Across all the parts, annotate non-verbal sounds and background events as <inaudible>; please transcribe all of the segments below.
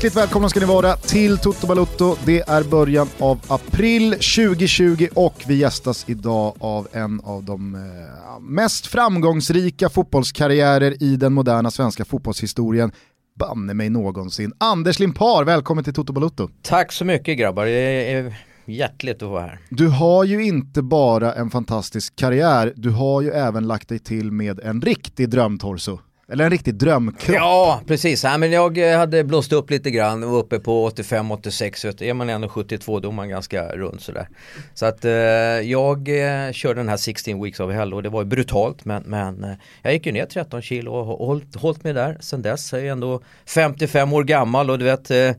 Hjärtligt välkomna ska ni vara till Toto Balutto. Det är början av april 2020 och vi gästas idag av en av de eh, mest framgångsrika fotbollskarriärer i den moderna svenska fotbollshistorien. Banne mig någonsin. Anders Limpar, välkommen till Toto Balutto. Tack så mycket grabbar, det är hjärtligt att vara här. Du har ju inte bara en fantastisk karriär, du har ju även lagt dig till med en riktig drömtorso. Eller en riktig drömkropp. Ja, precis. Ja, men jag eh, hade blåst upp lite grann och uppe på 85-86. Är man ändå 72 då är man ganska rund sådär. Så att eh, jag eh, körde den här 16 weeks of hell och det var brutalt men, men eh, jag gick ju ner 13 kilo och hållit, hållit mig där sen dess. Jag är ändå 55 år gammal och du vet eh,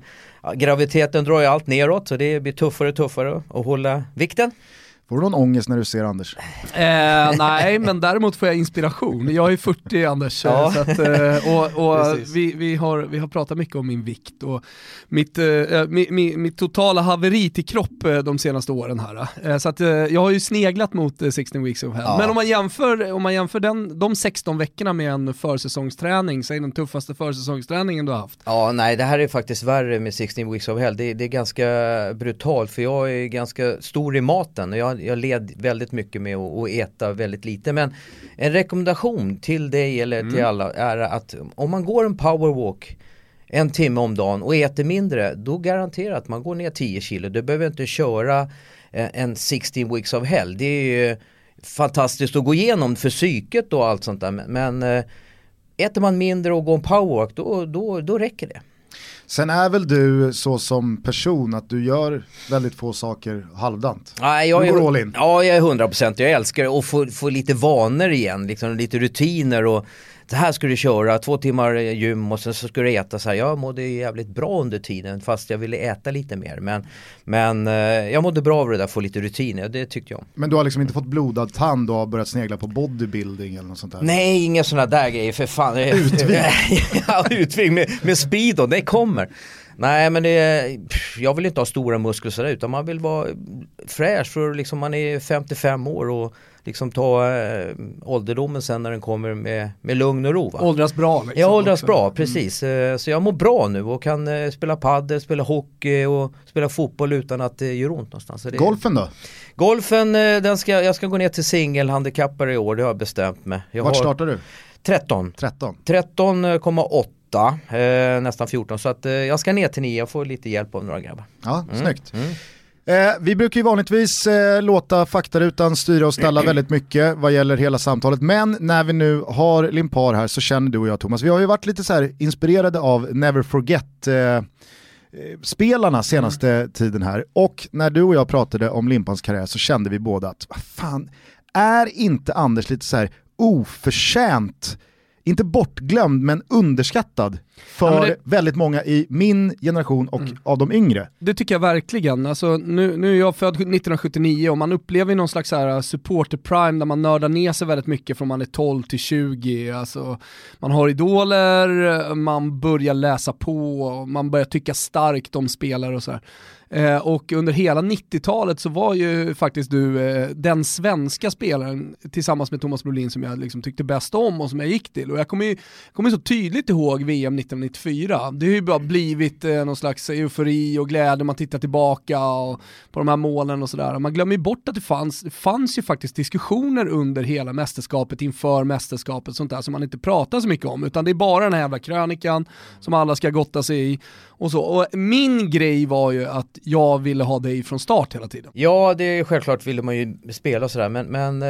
graviditeten drar ju allt neråt så det blir tuffare och tuffare att hålla vikten. Får du någon ångest när du ser Anders? Eh, nej, men däremot får jag inspiration. Jag är 40 Anders, eh, ja. så att, eh, och, och vi, vi, har, vi har pratat mycket om min vikt och mitt, eh, eh mi, mi, mitt totala haveri till kropp de senaste åren här. Så att, jag har ju sneglat mot 16 weeks of hell. Ja. Men om man jämför, om man jämför den, de 16 veckorna med en försäsongsträning, så är den tuffaste försäsongsträningen du har haft. Ja, nej det här är faktiskt värre med 16 weeks of hell. Det, det är ganska brutalt för jag är ganska stor i maten. Jag jag led väldigt mycket med att, äta väldigt lite. Men en rekommendation till dig eller till mm. alla är att om man går en powerwalk en timme om dagen och äter mindre, då garanterar att man går ner 10 kilo. Du behöver inte köra en 16 weeks of hell. Det är ju fantastiskt att gå igenom för psyket och allt sånt där. Men eh, äter man mindre och går en powerwalk, då, då, då räcker det. Sen är väl du så som person att du gör väldigt få saker halvdant? Nej, jag du går är, all in. Ja, jag är 100%. Jag älskar att få, få lite vanor igen, liksom, lite rutiner och det här ska du köra, två timmar gym och sen så ska du äta så här. Jag mådde jävligt bra under tiden fast jag ville äta lite mer. Men, men eh, jag mådde bra av det där, få lite rutiner, det tyckte jag. Men du har liksom inte fått blodad tand och har börjat snegla på bodybuilding eller något sånt där? Nej, inga sådana där grejer för fan. <laughs> Utvig? <laughs> ja, utvig med, med speedo, det kommer. Nej men det, jag vill inte ha stora muskler sådär utan man vill vara fräsch för liksom man är 55 år och liksom ta äh, ålderdomen sen när den kommer med, med lugn och ro. Va? Åldras bra. Liksom, jag åldras också. bra, mm. precis. Mm. Så jag mår bra nu och kan äh, spela padel, spela hockey och spela fotboll utan att det gör ont någonstans. Det, Golfen då? Golfen, den ska, jag ska gå ner till singelhandikappare i år, det har jag bestämt mig. Jag Vart startar du? 13. 13. 13,8 eh, nästan 14 så att eh, jag ska ner till 9, jag får lite hjälp av några grabbar. Ja, mm. snyggt. Mm. Eh, vi brukar ju vanligtvis eh, låta faktarutan styra och ställa <clears throat> väldigt mycket vad gäller hela samtalet, men när vi nu har Limpar här så känner du och jag Thomas, vi har ju varit lite så inspirerade av Never Forget eh, eh spelarna senaste mm. tiden här och när du och jag pratade om Limpans karriär så kände vi båda att, vad fan, är inte Anders lite så här oförtjänt inte bortglömd men underskattad för ja, det... väldigt många i min generation och mm. av de yngre. Det tycker jag verkligen. Alltså, nu, nu är jag född 1979 och man upplever någon slags här supporter prime där man nördar ner sig väldigt mycket från man är 12 till 20. Alltså, man har idoler, man börjar läsa på, man börjar tycka starkt om spelare och så här. Eh, och under hela 90-talet så var ju faktiskt du eh, den svenska spelaren tillsammans med Thomas Brolin som jag liksom tyckte bäst om och som jag gick till. Och jag kommer ju kommer så tydligt ihåg VM 1994. Det har ju bara blivit eh, någon slags eufori och glädje, man tittar tillbaka och, på de här målen och sådär. Man glömmer ju bort att det fanns, det fanns ju faktiskt diskussioner under hela mästerskapet, inför mästerskapet, sånt där som man inte pratar så mycket om, utan det är bara den här jävla krönikan som alla ska gotta sig i och så. Och min grej var ju att jag ville ha dig från start hela tiden. Ja, det är självklart ville man ju spela sådär, men, men eh,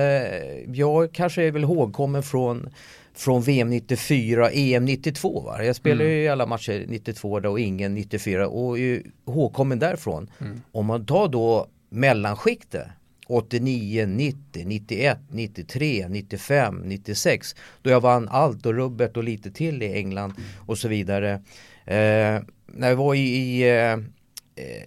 jag kanske är väl ihågkommen från från VM 94, EM 92 va? Jag spelade mm. ju alla matcher 92 då och ingen 94 och är ihågkommen därifrån. Mm. Om man tar då mellanskiktet 89, 90, 91, 93, 95, 96 då jag vann allt och rubbet och lite till i England och så vidare. Eh, när jag var i, i eh,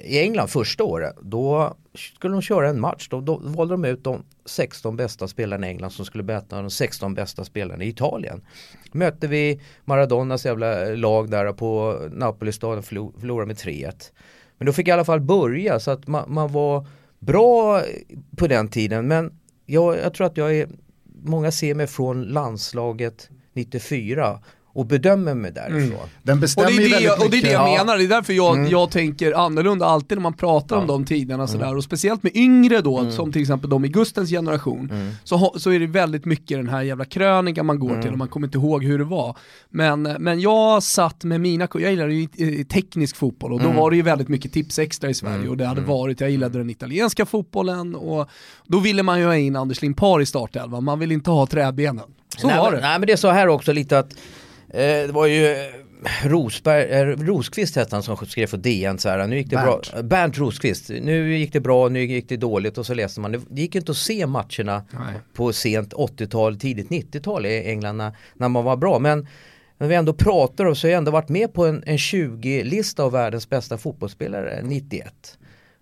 i England första året, då skulle de köra en match. Då, då valde de ut de 16 bästa spelarna i England som skulle möta de 16 bästa spelarna i Italien. Mötte vi Maradonas jävla lag där på Napoli-staden och förlorade med 3-1. Men då fick jag i alla fall börja så att man, man var bra på den tiden. Men jag, jag tror att jag är, många ser mig från landslaget 94 och bedömer mig därifrån. Mm. Den bestämmer och det, är det, väldigt och det är det jag ja. menar, det är därför jag, mm. jag tänker annorlunda alltid när man pratar ja. om de tiderna sådär. Mm. Och speciellt med yngre då, mm. som till exempel de i Gustens generation, mm. så, så är det väldigt mycket den här jävla krönikan man går till mm. och man kommer inte ihåg hur det var. Men, men jag satt med mina, jag gillade ju teknisk fotboll och då var det ju väldigt mycket tips extra i Sverige och det hade varit, jag gillade den italienska fotbollen och då ville man ju ha in Anders Limpar i startelvan, man vill inte ha träbenen. Så nej, var det. Nej men det är så här också lite att det var ju eh, Rosberg, eh, Rosqvist hette han som skrev för DN så här, nu gick det Bernt. bra, Bernt Rosqvist, nu gick det bra, nu gick det dåligt och så läste man, det gick inte att se matcherna Nej. på sent 80-tal, tidigt 90-tal i England när, när, man var bra, men när vi ändå pratar om så har jag ändå varit med på en, en 20-lista av världens bästa fotbollsspelare 91.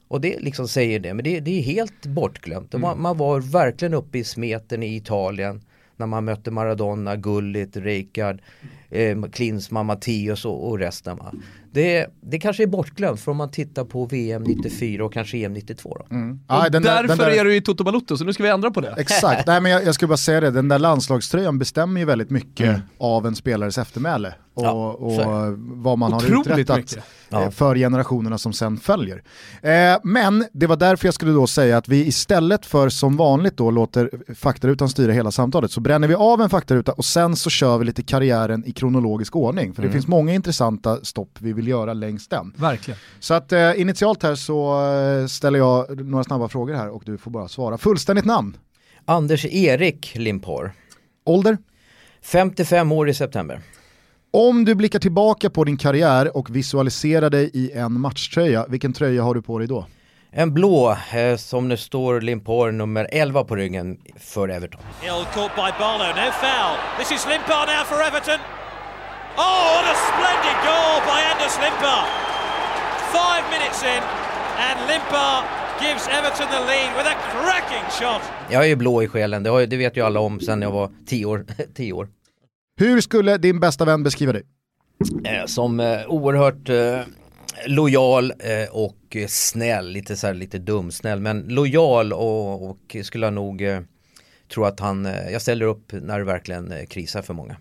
Och det liksom säger det, men det, det är helt bortglömt. Mm. Man, man, var verkligen uppe i smeten i Italien när man mötte Maradona, Gullit, Rijkaard, eh, Klinsmann, Mattias och, och resten. Va? Det, det kanske är bortglömt för om man tittar på VM 94 och kanske EM 92 då. Mm. Ah, och därför där, där... är du i Toto Balutto så nu ska vi ändra på det. Exakt, Nej, men jag, jag skulle bara säga det, den där landslagströjan bestämmer ju väldigt mycket mm. av en spelares eftermäle och, ja, och vad man Otroligt har uträttat mycket. Eh, för generationerna som sen följer. Eh, men det var därför jag skulle då säga att vi istället för som vanligt då låter faktarutan styra hela samtalet så bränner vi av en faktaruta och sen så kör vi lite karriären i kronologisk ordning. För det mm. finns många intressanta stopp vi vill göra längs den. Verkligen. Så att eh, initialt här så eh, ställer jag några snabba frågor här och du får bara svara. Fullständigt namn? Anders Erik Limpor. Ålder? 55 år i september. Om du blickar tillbaka på din karriär och visualiserar dig i en matchtröja, vilken tröja har du på dig då? En blå eh, som det står Limpar nummer 11 på ryggen för Everton. Caught by Barlow, no foul. This is Limpar now for Everton. Oh, what a splendid goal by Anders Limpar. Five minutes in and Limpar gives Everton the lead with a cracking shot. Jag är ju blå i själen, det, det vet ju alla om sen jag var 10 år. <laughs> 10 år. Hur skulle din bästa vän beskriva dig? Eh, som eh, oerhört eh, lojal eh, och snäll, lite, så här, lite dumsnäll men lojal och, och skulle jag nog eh, tro att han, eh, jag ställer upp när det verkligen eh, krisar för många.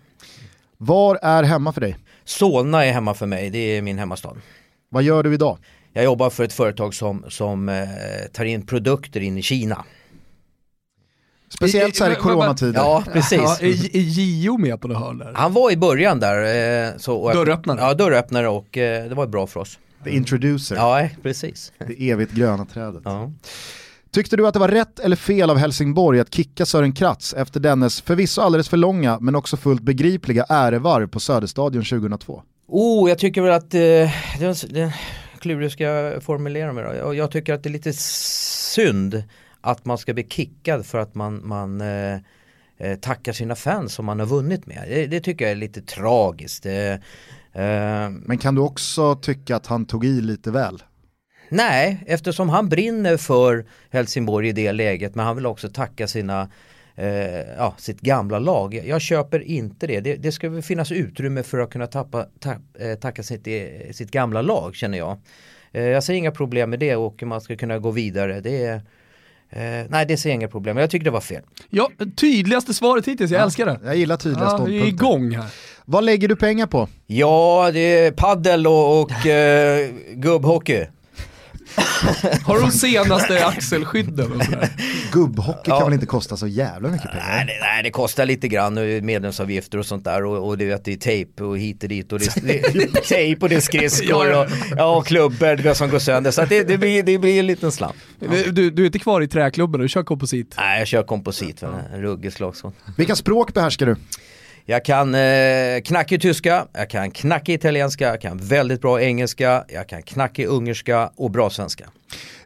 Var är hemma för dig? Solna är hemma för mig, det är min hemmastad. Vad gör du idag? Jag jobbar för ett företag som, som eh, tar in produkter in i Kina. Speciellt så här i coronatider. Ja, precis. Ja, är, Gio med på det hörn? Han var i början där. Eh, så, dörröppnare? Ja, dörröppnare och eh, det var bra för oss. The introducer. Ja, precis. Det evigt gröna trädet. Ja. Tyckte du att det var rätt eller fel av Helsingborg att kicka Sören Kratz efter dennes förvisso alldeles för långa men också fullt begripliga ärevarv på Söderstadion 2002? Oh, jag tycker väl att, eh, det är en klurig ska jag formulera mig då. Jag tycker att det är lite synd att man ska bli kickad för att man, man eh, eh, tackar sina fans som man har vunnit med. Det, det tycker jag är lite tragiskt. Eh, Men kan du också tycka att han tog i lite väl? Nej, eftersom han brinner för Helsingborg i det läget men han vill också tacka sina eh, ja, sitt gamla lag. Jag, jag köper inte det. det. det. ska väl finnas utrymme för att kunna tappa, ta, eh, tacka sitt, eh, sitt gamla lag känner jag. Eh, jag ser inga problem med det och man ska kunna gå vidare. Det är, Eh, nej det ser jag inga problem, jag tycker det var fel. Ja, tydligaste svaret hittills, jag ja, älskar det. Jag gillar tydliga ja, ståndpunkter. Vi är igång här. Vad lägger du pengar på? Ja, det är paddel och, och eh, gubbhockey. <laughs> Har du de senaste axelskydden? Och Gubbhockey ja. kan väl inte kosta så jävla mycket pengar? Nej, det, nej, det kostar lite grann medlemsavgifter och sånt där och, och det, vet, det är tejp och hit och dit och det, <laughs> det, tejp och det är skridskor och, ja, och klubbor som går sönder så det, det, blir, det blir en liten slant. Ja. Du, du är inte kvar i träklubben, du kör komposit? Nej, jag kör komposit, en ruggig slagsmål. Vilka språk behärskar du? Jag kan eh, knackig tyska, jag kan knackig italienska, jag kan väldigt bra engelska, jag kan knackig ungerska och bra svenska.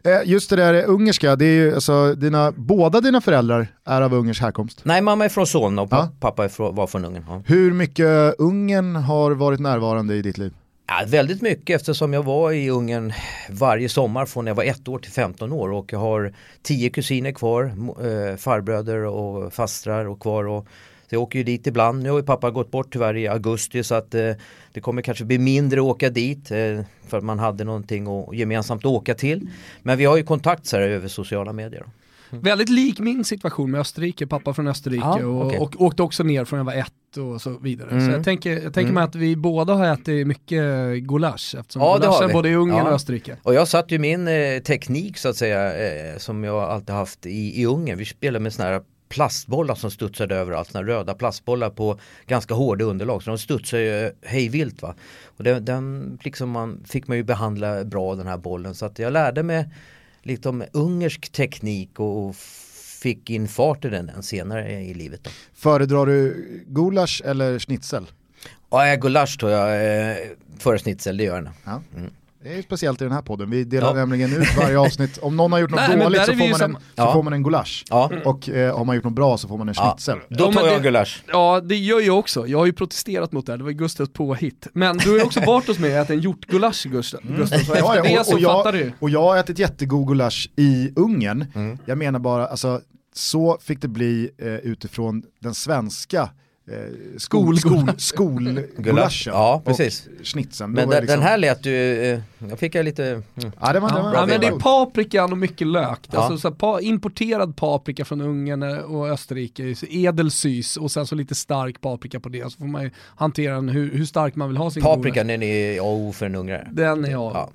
Eh, just det där ungerska, det är ju, alltså, dina, båda dina föräldrar är av ungersk härkomst? Nej, mamma är från Solna och ja. pappa är från, var från Ungern. Ja. Hur mycket Ungern har varit närvarande i ditt liv? Ja, väldigt mycket eftersom jag var i Ungern varje sommar från jag var ett år till 15 år och jag har tio kusiner kvar, eh, farbröder och fastrar och kvar. Och så jag åker ju dit ibland. Nu har ju pappa gått bort tyvärr i augusti så att eh, det kommer kanske bli mindre att åka dit eh, för att man hade någonting att gemensamt åka till. Men vi har ju kontakt så här över sociala medier. Väldigt lik min situation med Österrike, pappa från Österrike Ja, och, okej. och åkte också ner från jag var ett och så vidare. Så Mm. jag tänker, jag tänker Mm. mig att vi båda har ätit mycket gulasch eftersom Ja, det gulasch har är vi. både i Ungern Ja. och Österrike. Och jag satt ju min eh, teknik så att säga eh, som jag alltid haft i, i Ungern. Vi spelade med såna här plastbollar som studsade överallt, såna röda plastbollar på ganska hårda underlag. Så de studsade ju hejvilt va. Och den, den liksom man, fick man ju behandla bra den här bollen. Så att jag lärde mig lite om ungersk teknik och, och fick in fart i den, senare i livet. Då. Föredrar du gulasch eller schnitzel? Ja, gulasch tror jag eh, före schnitzel, det gör jag. Ja. Mm. Det är ju speciellt i den här podden, vi delar Ja. nämligen ut varje avsnitt. Om någon har gjort något Nej, dåligt så, får man, en, så Ja. får man en gulasch. Ja, Och eh, har man gjort något bra så får man en schnitzel. då Ja, men tar jag det- gulasch. Ja, det gör jag också. Jag har ju protesterat mot det här, det var Gustavs påhitt. Men du har ju också varit hos mig och ätit en hjortgulasch Gustav. Gustav. Så Ja, ja, det och, så och, jag, och jag har ätit jättegod gulasch i Ungern. Mm. Jag menar bara, alltså, så fick det bli eh, utifrån den svenska eh, skol, skol, skolgulaschen Ja, precis. och schnitzeln. Men den, liksom- den här lät ju, eh, jag fick jag lite, mm. Ja, det var, det var, Ja, men det är paprikan och mycket lök. Ja. Alltså, så här, pa, importerad paprika från Ungern eh, och Österrike, så edelsys och sen så lite stark paprika på det. Så får man ju hantera den hur, hur stark man vill ha sin paprikan den är och O för en ungrare. Den är jag. Ja.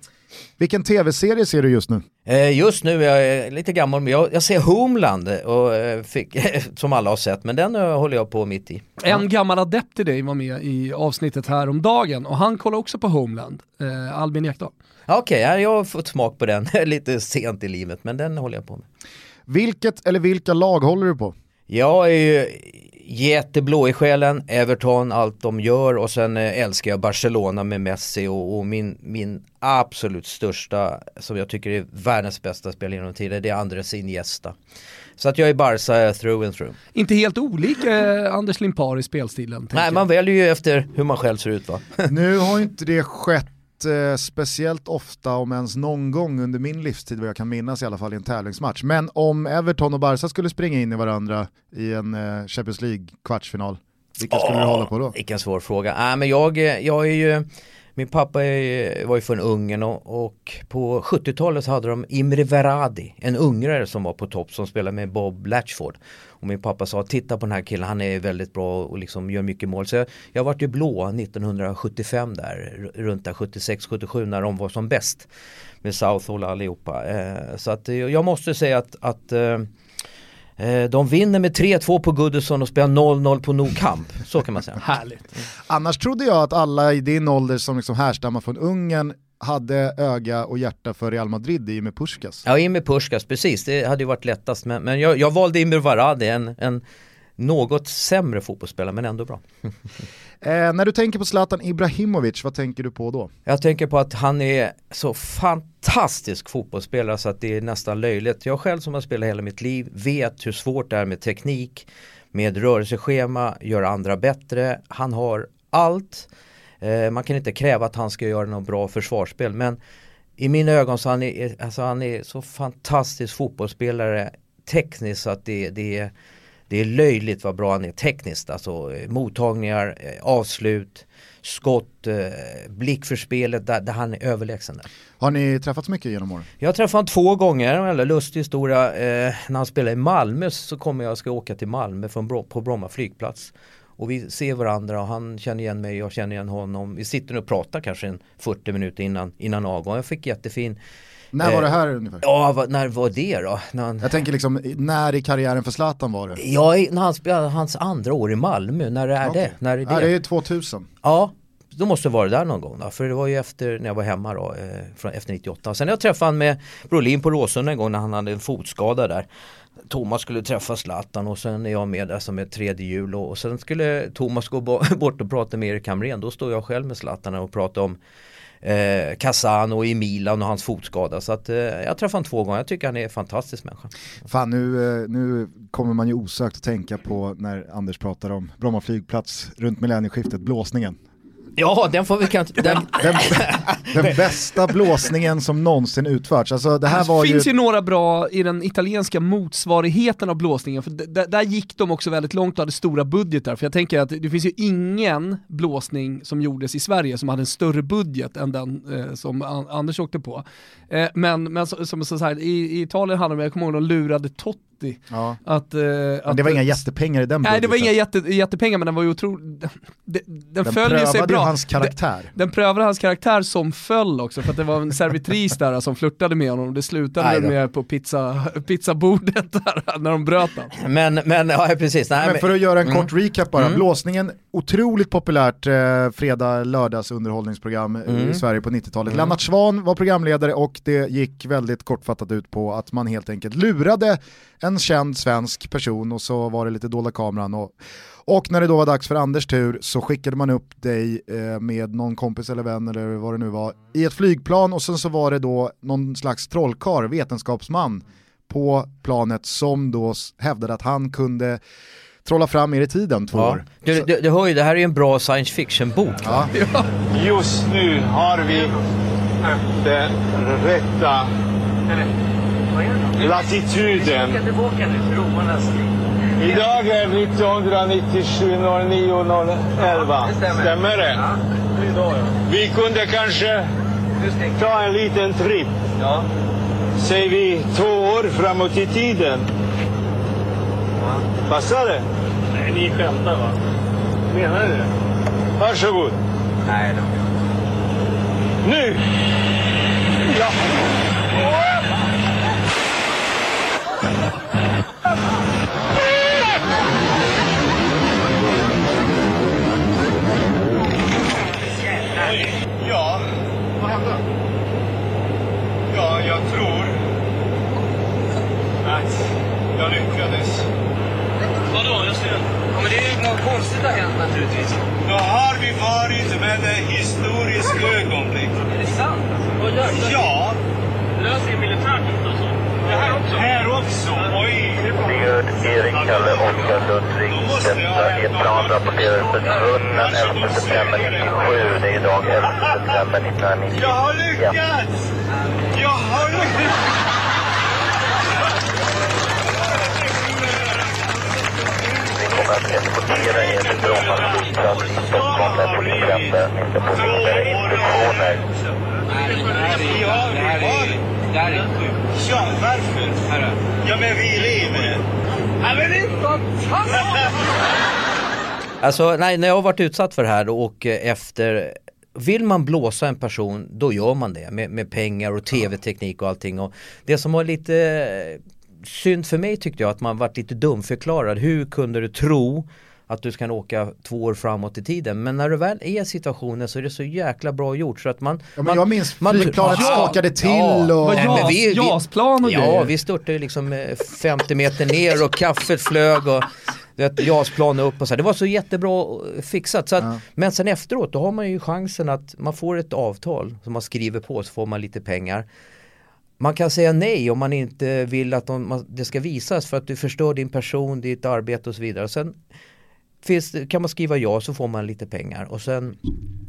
Vilken tv-serie ser du just nu? Eh, Just nu är jag eh, lite gammal, men jag, jag ser Homeland och eh, fick, <laughs> som alla har sett, men den håller jag på mitt i. En gammal adept till dig var med i avsnittet här om dagen och han kollar också på Homeland, Albin Ekdal. Ja, Okej, ja, jag har fått smak på den <laughs> lite sent i livet, men den håller jag på med. Vilket eller vilka lag håller du på? Jag är ju jätteblå i själen, Everton, allt de gör och sen eh, älskar jag Barcelona med Messi och, och min, min absolut största, som jag tycker är världens bästa spelare genom tiden, det är Andres Iniesta. Så att jag är Barca through and through. Inte helt olika eh, Anders Limpar i spelstilen. Nej, man väljer ju efter hur man själv ser ut va. Nu har ju inte det skett eh, speciellt ofta, om ens någon gång under min livstid, vad jag kan minnas i alla fall i en tävlingsmatch. Men om Everton och Barca skulle springa in i varandra i en eh, Champions League-kvartsfinal, vilka skulle du hålla på då? Vilken svår fråga. Nej men jag, eh, jag är ju min pappa är, var ju från Ungern och, och på 70-talet så hade de Imre Veradi, en ungrare som var på topp som spelade med Bob Latchford. Och min pappa sa titta på den här killen, han är väldigt bra och liksom gör mycket mål. Så jag, jag vart ju blå 1975 där, runt där 76-77 när de var som bäst. Med Southall allihopa. Eh, så att jag måste säga att, att eh, de vinner med 3-2 på Goodison och spelar 0-0 på Nou Camp. Så kan man säga. <laughs> Härligt. Annars trodde jag att alla i din ålder som liksom härstammar från Ungern hade öga och hjärta för Real Madrid i och med Puskas. Ja, in med Puskas, precis. Det hade ju varit lättast. Men, men jag, jag valde Imre Varadi, en, en något sämre fotbollsspelare men ändå bra. <laughs> Eh, när du tänker på Zlatan Ibrahimovic, vad tänker du på då? Jag tänker på att han är så fantastisk fotbollsspelare så att det är nästan löjligt. Jag själv som har spelat hela mitt liv vet hur svårt det är med teknik, med rörelseschema, göra andra bättre. Han har allt. Eh, man kan inte kräva att han ska göra något bra försvarsspel men i mina ögon så han är alltså han är så fantastisk fotbollsspelare tekniskt så att det, det, är, det är löjligt vad bra han är tekniskt. Alltså eh, mottagningar, eh, avslut, skott, eh, blick för spelet där, där han är överlägsen. Där. Har ni träffats mycket genom åren? Jag har träffat honom två gånger, en väldigt lustig historia. Eh, när han spelade i Malmö så kommer jag ska åka till Malmö från Bro- på Bromma flygplats. Och vi ser varandra och han känner igen mig, jag känner igen honom. Vi sitter och pratar kanske en 40 minuter innan, innan avgång. Jag fick jättefin När Eh, var det här ungefär? Ja, vad, när var det då? När han, Jag tänker liksom, när i karriären för Zlatan var det? ja, i- när han spelade hans andra år i Malmö, när är Okej. det? När är det? Ja, det är 2000. Ja, då måste det vara där någon gång då. För det var ju efter när jag var hemma då, eh, från, efter 98. Och sen jag träffade han med Brolin på Råsunda en gång när han hade en fotskada där. Thomas skulle träffa Zlatan och sen är jag med där som ett tredje hjul och, och sen skulle Thomas gå bo- <laughs> bort och prata med Erik Hamrén. Då står jag själv med Zlatan och pratar om eh, Casano i Milan och hans fotskada. Så att eh, jag träffade honom två gånger. Jag tycker han är en fantastisk människa. Fan nu, eh, nu kommer man ju osökt att tänka på när Anders pratar om Bromma flygplats runt millennieskiftet, blåsningen. Ja, den får vi kanske... <laughs> Den, Den, den <laughs> bästa blåsningen som någonsin utförts. Alltså det här Det var finns ju... ju några bra i den italienska motsvarigheten av blåsningen, för där gick de också väldigt långt och hade stora budgetar. För jag tänker att det finns ju ingen blåsning som gjordes i Sverige som hade en större budget än den eh, som An- Anders åkte på. Eh, men men så, som så här, i, i Italien handlade det om, jag kommer ihåg de lurade Totti. Ja. Att, eh, Men att, det var inga jättepengar i den Nej det var budgeten. inga jätte, jättepengar men den var ju otroligt, den, den, Den följer sig bra. hans karaktär. Den prövade hans karaktär som föll också för att det var en servitris där som flörtade med honom det slutade med på pizza, pizzabordet där <laughs> när de bröt den. men, men, ja precis. Nej, Men för att göra en Mm. kort recap bara, Mm. blåsningen, otroligt populärt eh, fredag lördags underhållningsprogram eh, Mm. i Sverige på 90-talet. Mm. Lennart Svan var programledare och det gick väldigt kortfattat ut på att man helt enkelt lurade en känd svensk person och så var det lite dolda kameran. Och, och när det då var dags för Anders tur så skickade man upp dig eh, med någon kompis eller vän eller vad det nu var i ett flygplan och sen så var det då någon slags trollkarl, vetenskapsman på planet som då hävdade att han kunde trolla fram er i tiden två Ja. år. Du, du, du hör ju, det här är ju en bra science fiction-bok. Ja. <laughs> Just nu har vi den rätta latituden. Idag är 1997 09 11. Stämmer det? Vi kunde kanske ta en liten tripp. Säger vi två år framåt i tiden. Passar det? Nej, ni skämtar va? Menar ni det? Varsågod. Nej, då. Nu! Ja. Ja. Vadå? Jag ser Ja, men det är ju något konstigt har hänt naturligtvis. Då har vi varit med ett historiskt ögonblick. Är det sant? Vad gör du? Ja, Det sig militärt alltså? Det här också? här också. Oj! Björn, Erik, Kalle, Oskar, Ludvig. Detta är plan rapporterar försvunnen 11 september 97. Det är idag 11 september 1990. Jag har lyckats! Jag har lyckats! Kommer att eskortera er till Bromma flygplats i Stockholm där polisväntar. Ni ska få vidare instruktioner. Ja, vi har Det här är sjukt. Ja, varför? Här Ja, men vi lever. Ja, men det är fantastiskt! Alltså, nej, när jag har varit utsatt för det här och eh, efter vill man blåsa en person, då gör man det med, med pengar och tv-teknik och allting. Och det som var lite synd för mig tyckte jag att man varit lite dumförklarad. Hur kunde du tro att du ska åka två år framåt i tiden? Men när du väl är i situationen så är det så jäkla bra gjort så att man... Ja, men man jag minns man- flygplanet Ja, skakade till ja. och... Nej, men vi- vi- jasplan och Ja, grejer. vi störtade liksom eh, 50 meter ner och kaffet flög och jasplan upp och så. Det var så jättebra eh, fixat. Så att, Ja. Men sen efteråt, då har man ju chansen att man får ett avtal som man skriver på så får man lite pengar. Man kan säga nej om man inte vill att de, det ska visas för att du förstör din person, ditt arbete och så vidare. Sen finns, kan man skriva ja så får man lite pengar och sen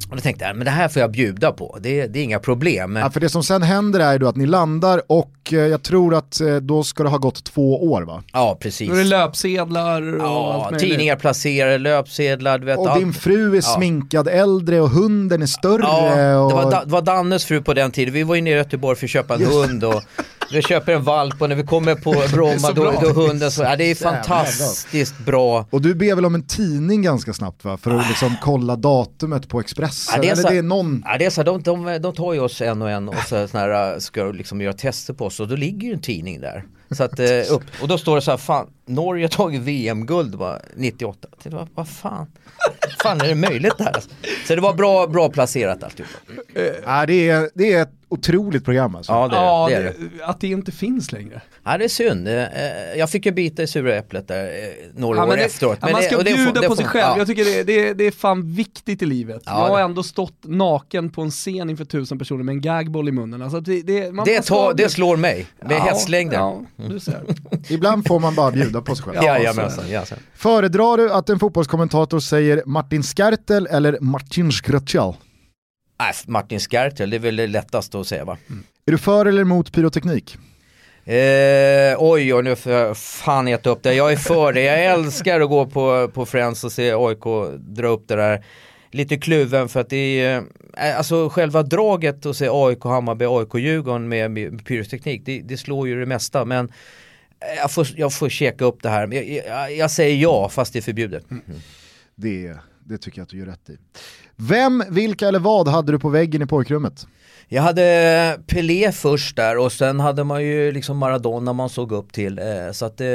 och då tänkte jag, men det här får jag bjuda på, det, det är inga problem. Ja, för det som sen händer är ju då att ni landar och eh, jag tror att eh, då ska det ha gått två år va? Ja, precis. Då är det löpsedlar och Ja, allt tidningar placerade, löpsedlar, du vet Och allt. din fru är sminkad äldre och hunden är större. Ja, och... det var, det var Dannes fru på den tiden. Vi var ju nere i Göteborg för att köpa en hund och vi köper en valp och när vi kommer på <laughs> Bromma då, då hunden så, ja, det är fantastiskt bra. Och du ber väl om en tidning ganska snabbt va? För att liksom kolla datumet på Expressen. Ja, det är Eller så- det är någon... Ja, det är så, de, de, de tar ju oss en och en och så, sån här, ska liksom göra tester på oss och då ligger ju en tidning där. Så att, eh, <laughs> upp. Och då står det så här, fan, Norge har tagit VM-guld va, 98. Jag tänkte, Vad, vad fan, fan är det möjligt det här? Så det var bra, bra placerat alltihop. Ja, det, är, det är ett otroligt program alltså. Ja, det, Ja, det är det, att det inte finns längre. Ja, det är synd. Eh, Jag fick ju bita i sura äpplet där eh, några Ja, år men det, efteråt. ja, man ska det bjuda det på sig själv, ja. jag tycker det, det, det är fan viktigt i livet. Ja, jag har det- ändå stått naken på en scen inför tusen personer med en gagboll i munnen. Alltså det, det, man, Det, man tar, det slår mig med Ja, hästlängder. Du ser. Ibland får man bara bjuda på sig själv. Ja, Jajamensan, jajamensan. Föredrar du att en fotbollskommentator säger Martin Skertel eller Martin Skrtjal? Nej, Martin Skertel, det är väl det lättaste att säga va? Är du för eller emot pyroteknik? Eh, oj, oj, nu får jag fan äta upp det. Jag är för det. Jag älskar att gå på, på Friends och se AIK dra upp det där. Lite kluven för att det är, eh, alltså själva draget att se AIK, Hammarby, AIK, Djurgården med, med pyroteknik, det, det slår ju det mesta. Men eh, jag får, jag får checka upp det här. Jag, jag, jag säger ja, fast det är förbjudet. Mm. Det, det tycker jag att du gör rätt i. Vem, vilka eller vad hade du på väggen i pojkrummet? Jag hade Pelé först där och sen hade man ju liksom Maradona man såg upp till. Eh, så att, eh,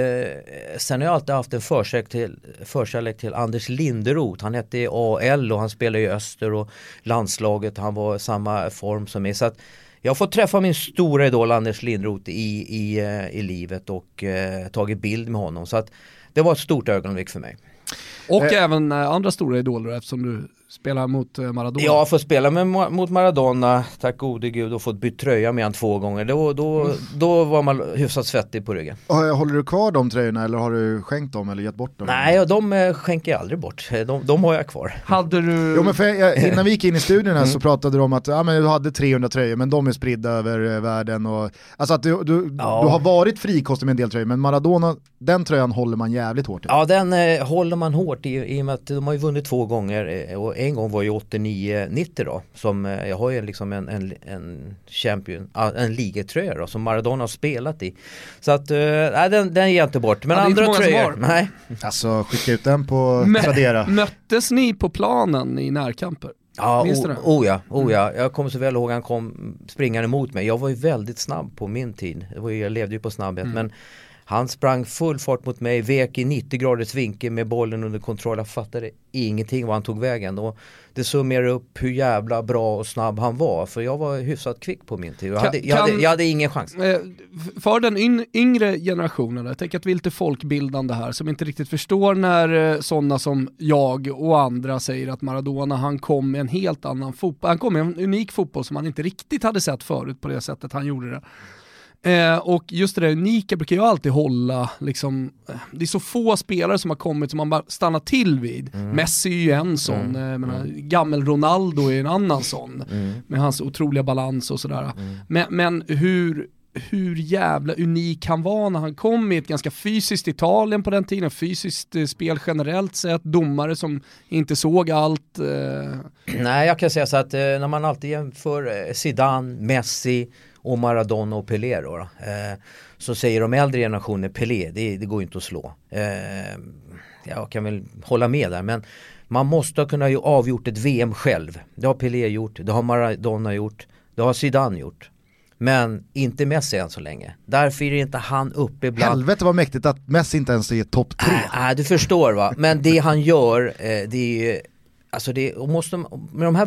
sen har jag alltid haft en förkärlek till, förkärlek till Anders Linderoth. Han hette i AL och han spelade i Öster och landslaget. Han var i samma form som mig. Så att jag har fått träffa min stora idol Anders Linderoth i, i, eh, i livet och eh, tagit bild med honom. Så att det var ett stort ögonblick för mig. Och Eh. även andra stora idoler eftersom du spelar mot eh, Maradona. Har fått spela med, mot Maradona, tack gode gud, och fått byta tröja med han två gånger. Då, då, då var man hyfsat svettig på ryggen. Håller du kvar de tröjorna eller har du skänkt dem eller gett bort dem? Nej, de eh, skänker jag aldrig bort. Eh, De, de har jag kvar. Hade du... Jo men för jag, innan vi gick in i studion här så pratade du om att ja, men du hade 300 tröjor men de är spridda över världen och Alltså att du, du, Ja. du har varit frikostig med en del tröjor men Maradona, den tröjan håller man jävligt hårt i. Ja, den eh, håller man hårt i, i och med att de har ju vunnit två gånger eh, och en gång var ju 89-90 då. Som, eh, jag har ju liksom en, en, en champion, ah, en ligatröja då som Maradona har spelat i. Så att, eh, nej den, den ger jag inte bort. Men Ja, andra tröjor, nej. Alltså skicka ut den på Tradera. Möttes ni på planen i närkamper? Ja, Minns o, oh ja, oh ja. Jag kommer så väl ihåg han kom springande mot mig. Jag var ju väldigt snabb på min tid. Jag levde ju på snabbhet. Men han sprang full fart mot mig, vek i 90 graders vinkel med bollen under kontroll. Jag fattade ingenting var han tog vägen. Och det summerar upp hur jävla bra och snabb han var. För jag var hyfsat kvick på min tid. Jag Kan- hade, jag hade, jag hade ingen chans. Eh, För den yn- yngre generationen, jag tänker att vi är lite folkbildande här, som inte riktigt förstår när eh, sådana som jag och andra säger att Maradona, han kom med en helt annan fotboll, han kom med en unik fotboll som man inte riktigt hade sett förut på det sättet han gjorde det. Eh, och just det där unika brukar jag alltid hålla, liksom, eh, det är så få spelare som har kommit som man bara stannar till vid. Messi är ju en sån, eh, jag menar, gammel Ronaldo är en annan sån, med hans otroliga balans och sådär. Men, men hur, hur jävla unik han var när han kom i ett ganska fysiskt Italien på den tiden, fysiskt eh, spel generellt sett, domare som inte såg allt. Eh, Nej, jag kan säga så att eh, när man alltid jämför eh, Zidane, Messi och Maradona och Pelé då, då eh, så säger de äldre generationer Pelé, det, det går inte att slå. Eh, jag kan väl hålla med där men man måste ha kunnat avgjort ett VM själv. Det har Pelé gjort, det har Maradona gjort, det har Zidane gjort. Men inte Messi än så länge. Därför är inte han uppe bland Helvete vad mäktigt att Messi inte ens är topp tre. Nej, du förstår va. Men det han gör, eh, det är ju, alltså det, måste, med de här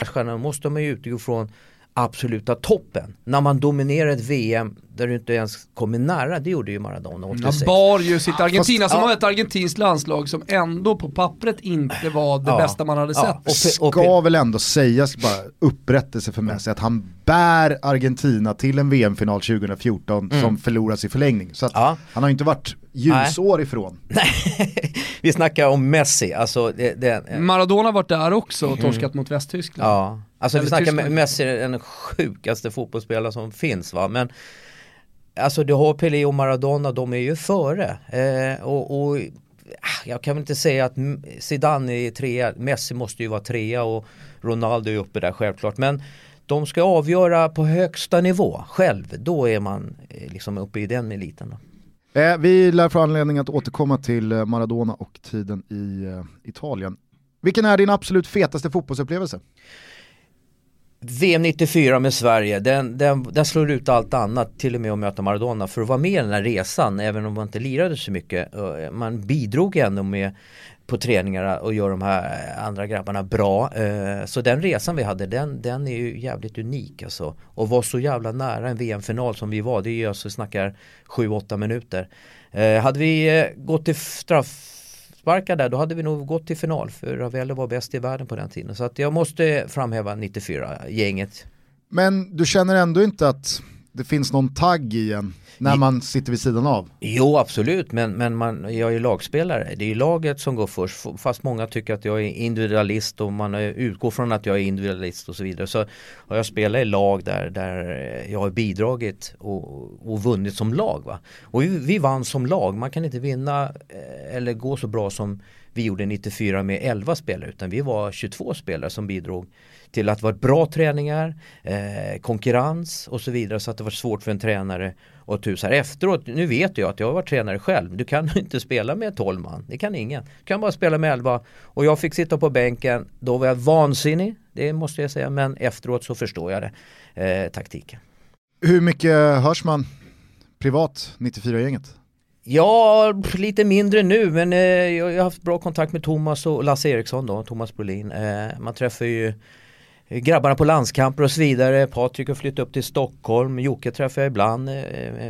Världsstjärnorna måste man ju utgå från absoluta toppen. När man dominerar ett VM där du inte ens kommer nära, det gjorde ju Maradona han 86. bar ju sitt Argentina fast- som var ett argentinskt landslag som ändå på pappret inte var det Ja. bästa man hade Ja. sett. Och Pe- och Ska väl ändå sägas bara upprättelse för Messi att han bär Argentina till en VM-final 2014 som förloras i förlängning. Så att Ja. han har ju inte varit ljusår ifrån. <laughs> Vi snackar om Messi, alltså det, det, Maradona har varit där också och torskat mot Västtyskland. Ja, alltså vi Eller snackar Tyskland. med Messi är den sjukaste fotbollsspelare som finns va, men Alltså du har Pelé och Maradona, de är ju före. Eh, och, och ah, jag kan väl inte säga att Zidane är trea, Messi måste ju vara trea och Ronaldo är uppe där självklart. Men de ska avgöra på högsta nivå själv, då är man eh, liksom uppe i den eliten. Då. Eh, vi lär få anledning att återkomma till eh, Maradona och tiden i eh, Italien. Vilken är din absolut fetaste fotbollsupplevelse? VM 94 med Sverige, den, den, den slår ut allt annat, till och med att möta Maradona. För att vara med i den här resan, även om man inte lirade så mycket, eh, man bidrog ändå med på träningarna och gör de här andra grabbarna bra. Eh, så den resan vi hade, den, den är ju jävligt unik alltså. Och var så jävla nära en VM-final som vi var, det är ju alltså, vi snackar 7-8 minuter. Eh, hade vi eh, gått till straffsparkar där, då hade vi nog gått till final. För Ravelli var bäst i världen på den tiden. Så att jag måste framhäva 94-gänget. Men du känner ändå inte att det finns någon tagg i en när man sitter vid sidan av? Jo absolut men, men man, jag är ju lagspelare. Det är ju laget som går först fast många tycker att jag är individualist och man utgår från att jag är individualist och så vidare. Så har jag spelat i lag där, där jag har bidragit och, och vunnit som lag. Va? Och vi, vi vann som lag. Man kan inte vinna eh, eller gå så bra som vi gjorde 94 med 11 spelare utan vi var 22 spelare som bidrog till att det var bra träningar, eh, konkurrens och så vidare så att det var svårt för en tränare att tusa. Efteråt, nu vet jag att jag har varit tränare själv, du kan <laughs> inte spela med 12 man, det kan ingen. Du kan bara spela med 11 och jag fick sitta på bänken, då var jag vansinnig, det måste jag säga, men efteråt så förstår jag det, eh, taktiken. Hur mycket hörs man privat 94-gänget? Ja, lite mindre nu men eh, jag jag har haft bra kontakt med Thomas och Lasse Eriksson då, Thomas Brolin. Eh, man träffar ju grabbarna på landskamper och så vidare. Patrik har flyttat upp till Stockholm, Jocke träffar jag ibland eh,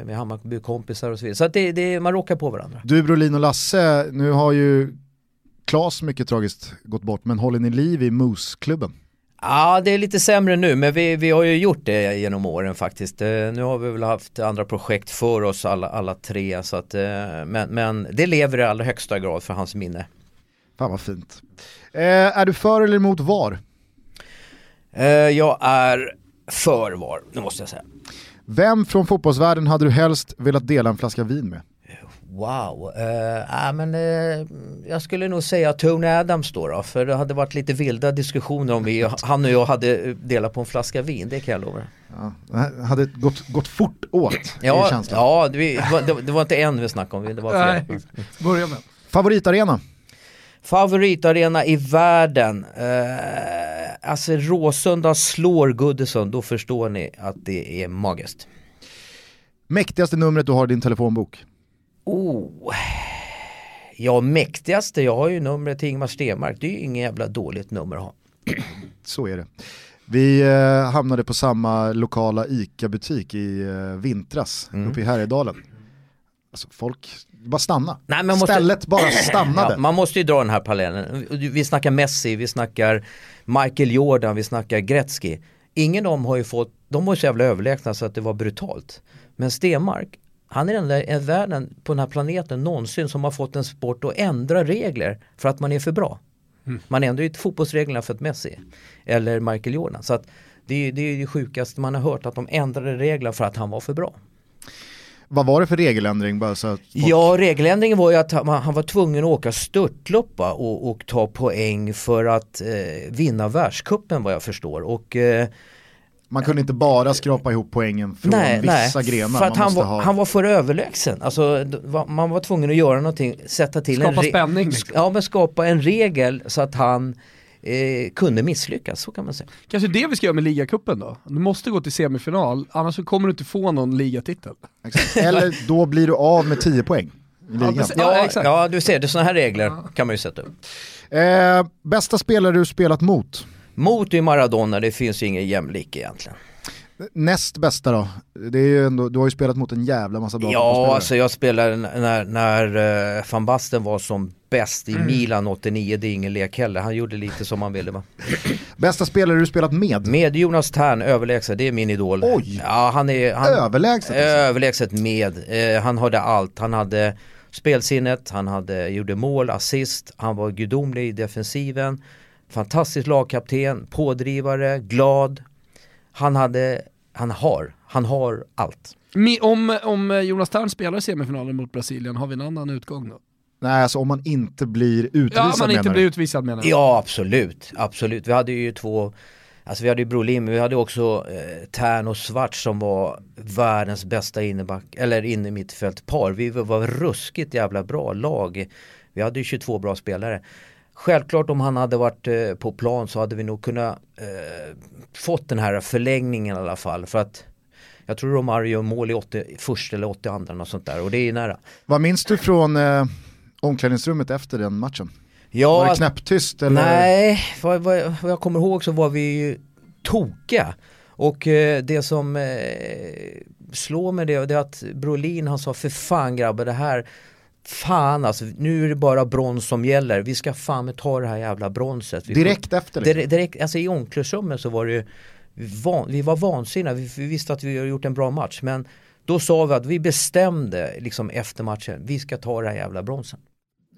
med Hammarby kompisar och så vidare. Så att det, det, man råkar på varandra. Du Brolin och Lasse, nu har ju Klas mycket tragiskt gått bort, men håller ni liv i Moose-klubben? Ja, det är lite sämre nu men vi, vi har ju gjort det genom åren faktiskt. Eh, nu har vi väl haft andra projekt för oss alla, alla tre så att, eh, men, men det lever i allra högsta grad för hans minne. Fan vad fint. Eh, är du för eller emot VAR? Eh, jag är för VAR, det måste jag säga. Vem från fotbollsvärlden hade du helst velat dela en flaska vin med? Wow, uh, äh, men uh, jag skulle nog säga Tony Adams då, då för det hade varit lite vilda diskussioner om vi, han och jag hade delat på en flaska vin, det kan jag lova. Ja, det hade gått, gått fort åt, Ja, känslan. ja det, var, det, det var inte en vi snackade om, det var Nej, flera. börja med. Favoritarena? Favoritarena i världen, uh, alltså Råsunda slår Goodison, då förstår ni att det är magiskt. Mäktigaste numret du har i din telefonbok? Oh. Ja, mäktigaste, jag har ju numret till Ingmar Stenmark, det är ju inget jävla dåligt nummer att ha. <clears throat> Så är det. Vi eh, hamnade på samma lokala ICA-butik i eh, vintras Mm. uppe i Härjedalen. Alltså folk, bara stanna. Nej, måste- Stället bara <clears throat> stannade. Ja, man måste ju dra den här parallellen. Vi snackar Messi, vi snackar Michael Jordan, vi snackar Gretzky. Ingen av dem har ju fått, de var ju så jävla överlägsna så att det var brutalt. Men Stenmark, han är den i världen på den här planeten någonsin som har fått en sport att ändra regler för att man är för bra. Man ändrar ju fotbollsreglerna för att Messi eller Michael Jordan. Så att det är, det är det sjukaste man har hört att de ändrade reglerna för att han var för bra. Vad var det för regeländring? Bara så att folk- Ja, regeländringen var ju att han, han var tvungen att åka störtlopp och, och ta poäng för att eh, vinna världscupen vad jag förstår. Och, eh, Man kunde inte bara skrapa ihop poängen från nej, vissa nej, grenar. för att man han var, ha... han var för överlägsen. Alltså, man var tvungen att göra någonting, sätta till Skapa en re- spänning, liksom. Ja, men skapa en regel så att han eh, kunde misslyckas, så kan man säga. Kanske det vi ska göra med ligacupen då? Du måste gå till semifinal, annars så kommer du inte få någon ligatitel. Exakt. <laughs> Eller då blir du av med 10 poäng. Ja, Ja, exakt. ja du ser, det sådana här regler kan man ju sätta upp. Eh, bästa spelare du spelat mot? Mot i Maradona, det finns ju ingen jämlik egentligen. Näst bästa då? Det är ju ändå, du har ju spelat mot en jävla massa bra Ja, alltså jag spelade när, när uh, van Basten var som bäst Mm. i Milan 89, det är ingen lek heller. Han gjorde lite som han ville va. <clears throat> Bästa spelare du spelat med? Med Jonas Tern, överlägset, det är min idol. Oj. Ja, han är... Han, Överlägset alltså. Överlägset med. Eh, han hade allt. Han hade spelsinnet, han hade, gjorde mål, assist, han var gudomlig i defensiven. Fantastisk lagkapten, pådrivare, glad. Han hade, han har, han har allt. Om, om Jonas Tern spelar i semifinalen mot Brasilien, har vi en annan utgång då? Nej, alltså om man inte blir utvisad Ja, man inte menar blir du? utvisad menar jag. Ja absolut, absolut. Vi hade ju två, alltså vi hade ju Brolin men vi hade också eh, Tern och Svart som var världens bästa inneback, eller inne mittfältpar. Vi var ruskigt jävla bra lag. Vi hade ju 22 bra spelare. Självklart om han hade varit eh, på plan så hade vi nog kunnat eh, fått den här förlängningen i alla fall. För att jag tror Romario gör mål i 80, första eller 82 och sånt där och det är nära. Vad minns du från eh, omklädningsrummet efter den matchen? Ja, var det knäpptyst eller? Nej, vad, vad, vad jag kommer ihåg så var vi ju tokiga. Och eh, det som eh, slår mig det, det är att Brolin han sa för fan grabbar det här Fan alltså, nu är det bara brons som gäller. Vi ska fan med ta det här jävla bronset. Vi Direkt efter liksom. direkt, alltså i omklädningsrummet så var det ju van, Vi var vansinniga, vi, vi visste att vi hade gjort en bra match men då sa vi att vi bestämde liksom efter matchen, vi ska ta det här jävla bronsen.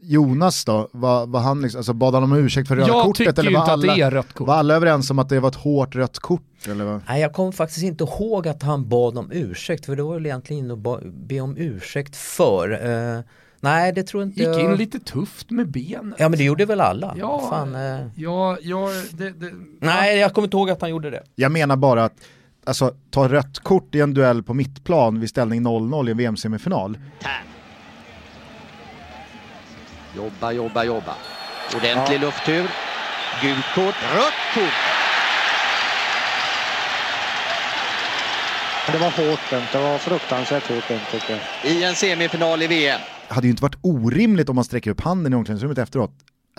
Jonas då, var, var han liksom, alltså bad han om ursäkt för röda Jag kortet eller var alla, det är rött kort. var alla överens om att det var ett hårt rött kort? Eller vad? Nej jag kommer faktiskt inte ihåg att han bad om ursäkt för det var väl egentligen att be om ursäkt för. Eh, nej det tror inte Gick jag. in lite tufft med benet. Ja men det gjorde väl alla. Ja, Fan, eh. ja, ja det, det, Nej jag kommer inte ihåg att han gjorde det. Jag menar bara att alltså, ta rött kort i en duell på mittplan vid ställning 0-0 i en VM-semifinal. Jobba, jobba, jobba. Ordentlig lufttur. Gult kort, rött kort. Det var hårt dömt. Det var fruktansvärt hårt dömt tycker jag. I en semifinal i VM. Hade ju inte varit orimligt om man sträcker upp handen i omklädningsrummet efteråt.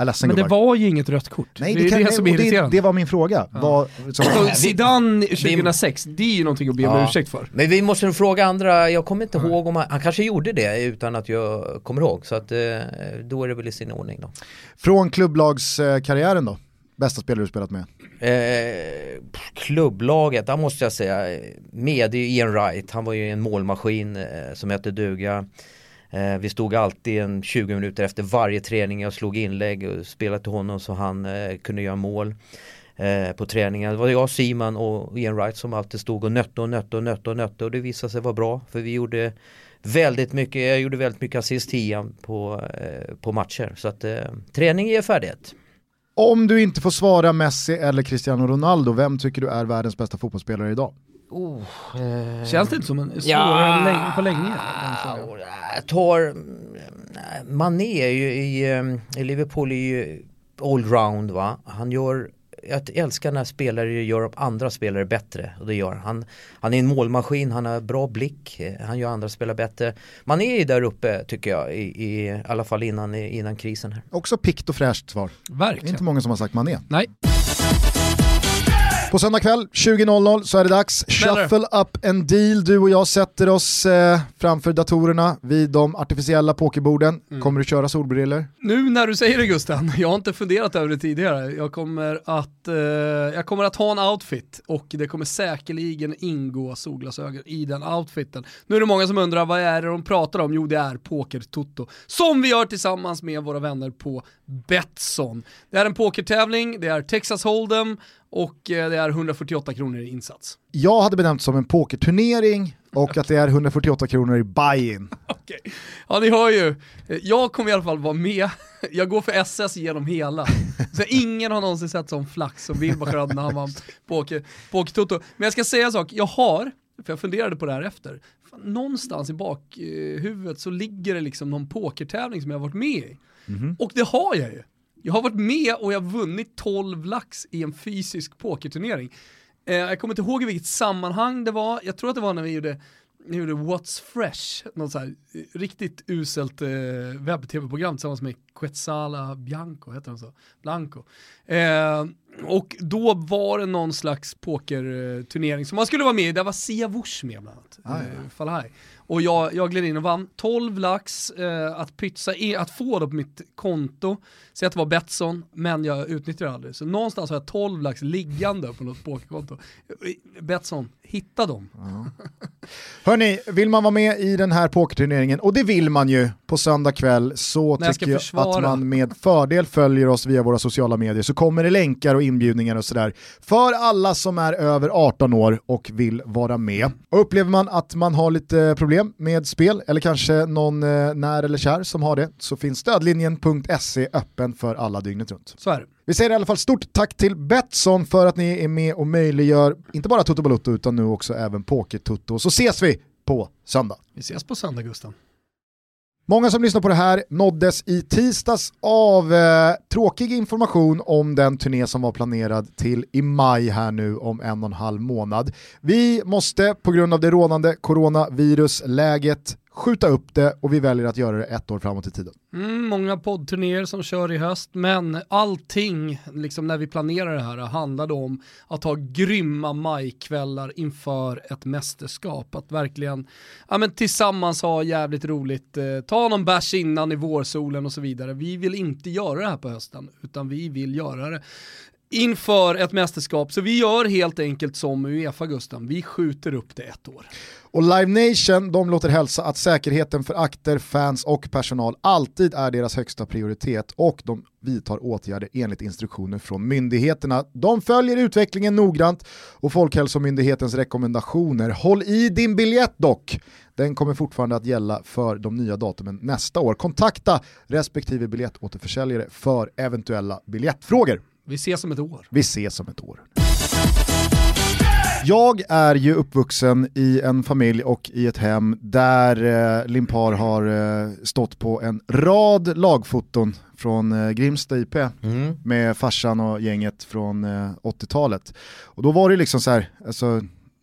Ledsen Men det gubbar. var ju inget rött kort. Nej, det är det, kan, det som är det, det var min fråga. Som, Så Zidane 2006, det är ju någonting att be om Ja. ursäkt för. Men vi måste nog fråga andra, jag kommer inte ihåg om han, han kanske gjorde det utan att jag kommer ihåg. Så att eh, då är det väl i sin ordning då. från klubblagskarriären då? Bästa spelare du spelat med? Eh, klubblaget, där måste jag säga, med det är Ian Wright, han var ju en målmaskin eh, som hette duga. Eh, vi stod alltid en 20 minuter efter varje träning, jag slog inlägg och spelade till honom så han eh, kunde göra mål eh, på träningen. Det var jag, Simon och Ian Wright som alltid stod och nötte och nötte och nötte och nötte och det visade sig vara bra för vi gjorde väldigt mycket, jag gjorde väldigt mycket assist till Ian på, eh, på matcher. Så att eh, träning ger färdighet. Om du inte får svara Messi eller Cristiano Ronaldo, vem tycker du är världens bästa fotbollsspelare idag? Oh, eh, Känns det inte som en svårare Ja. än länge, på länge? Jag tar, nej, Mané är ju i, eh, i Liverpool är ju allround va. Han gör, jag älskar när spelare gör andra spelare bättre och det gör han. Han är en målmaskin, han har bra blick, eh, han gör andra spelare bättre. Mané är ju där uppe tycker jag, i, i, i alla fall innan, innan krisen här. Också pikt och fräscht svar. Det är Verkligen. inte många som har sagt Mané. Nej. På söndag kväll 20.00 så är det dags. Shuffle up and deal. Du och jag sätter oss eh, framför datorerna vid de artificiella pokerborden. Mm. Kommer du köra solbriller? Nu när du säger det Gusten, <laughs> jag har inte funderat över det tidigare. Jag kommer att, eh, jag kommer att ha en outfit och det kommer säkerligen ingå solglasögon i den outfiten. Nu är det många som undrar vad är det de pratar om? Jo det är poker-toto. Som vi gör tillsammans med våra vänner på Betsson. Det är en pokertävling, det är Texas Hold'em och eh, det är 148 kronor i insats. Jag hade benämnt som en pokerturnering och att det är 148 kronor i buy-in. <laughs> Okej. Ja ni hör ju, jag kommer i alla fall vara med, jag går för SS genom hela. Så ingen har någonsin sett sån flax som Wilbach hade när han vann poker, pokertoto. Men jag ska säga en sak, jag har, för jag funderade på det här efter, någonstans i bakhuvudet så ligger det liksom någon pokertävling som jag har varit med i. Och det har jag ju. Jag har varit med och jag har vunnit 12 lax i en fysisk pokerturnering. Eh, jag kommer inte ihåg i vilket sammanhang det var, jag tror att det var när vi gjorde ni gjorde What's Fresh, något så här eh, riktigt uselt eh, webb-tv-program tillsammans med Quetzala Bianco, heter han så? Blanco. Eh, och då var det någon slags pokerturnering som man skulle vara med i, där var Sia Wush med bland annat. Ah, ja. eh. Och jag, jag gled in och vann 12 lax eh, att pytsa in, att få då på mitt konto. Säg att det var Betsson, men jag utnyttjade det aldrig. Så någonstans har jag 12 lax liggande på något pokerkonto. Betsson, hitta dem. <laughs> Hörni, vill man vara med i den här pokerturneringen, och det vill man ju på söndag kväll så jag tycker jag försvara. att man med fördel följer oss via våra sociala medier så kommer det länkar och inbjudningar och sådär för alla som är över 18 år och vill vara med. Och upplever man att man har lite problem med spel eller kanske någon eh, när eller kär som har det så finns stödlinjen.se öppen för alla dygnet runt. Så är det. Vi säger i alla fall stort tack till Betsson för att ni är med och möjliggör inte bara Toto Balotto utan nu också även Poker-Toto. Så ses vi på söndag. Vi ses på söndag Gusten. Många som lyssnar på det här nåddes i tisdags av eh, tråkig information om den turné som var planerad till i maj här nu om en och en halv månad. Vi måste på grund av det rådande coronavirusläget skjuta upp det och vi väljer att göra det ett år framåt i tiden. Mm, många poddturnéer som kör i höst, men allting liksom när vi planerar det här handlade om att ha grymma majkvällar inför ett mästerskap. Att verkligen ja, men tillsammans ha jävligt roligt, eh, ta någon bärs innan i vårsolen och så vidare. Vi vill inte göra det här på hösten, utan vi vill göra det inför ett mästerskap. Så vi gör helt enkelt som Uefa Gusten, vi skjuter upp det ett år. Och Live Nation, de låter hälsa att säkerheten för akter, fans och personal alltid är deras högsta prioritet och de vidtar åtgärder enligt instruktioner från myndigheterna. De följer utvecklingen noggrant och Folkhälsomyndighetens rekommendationer. Håll i din biljett dock! Den kommer fortfarande att gälla för de nya datumen nästa år. Kontakta respektive biljettåterförsäljare för eventuella biljettfrågor. Vi ses om ett år. Vi ses om ett år. Jag är ju uppvuxen i en familj och i ett hem där eh, Limpar har eh, stått på en rad lagfoton från eh, Grimsta IP Mm. med farsan och gänget från eh, 80-talet. Och då var det liksom så här, alltså,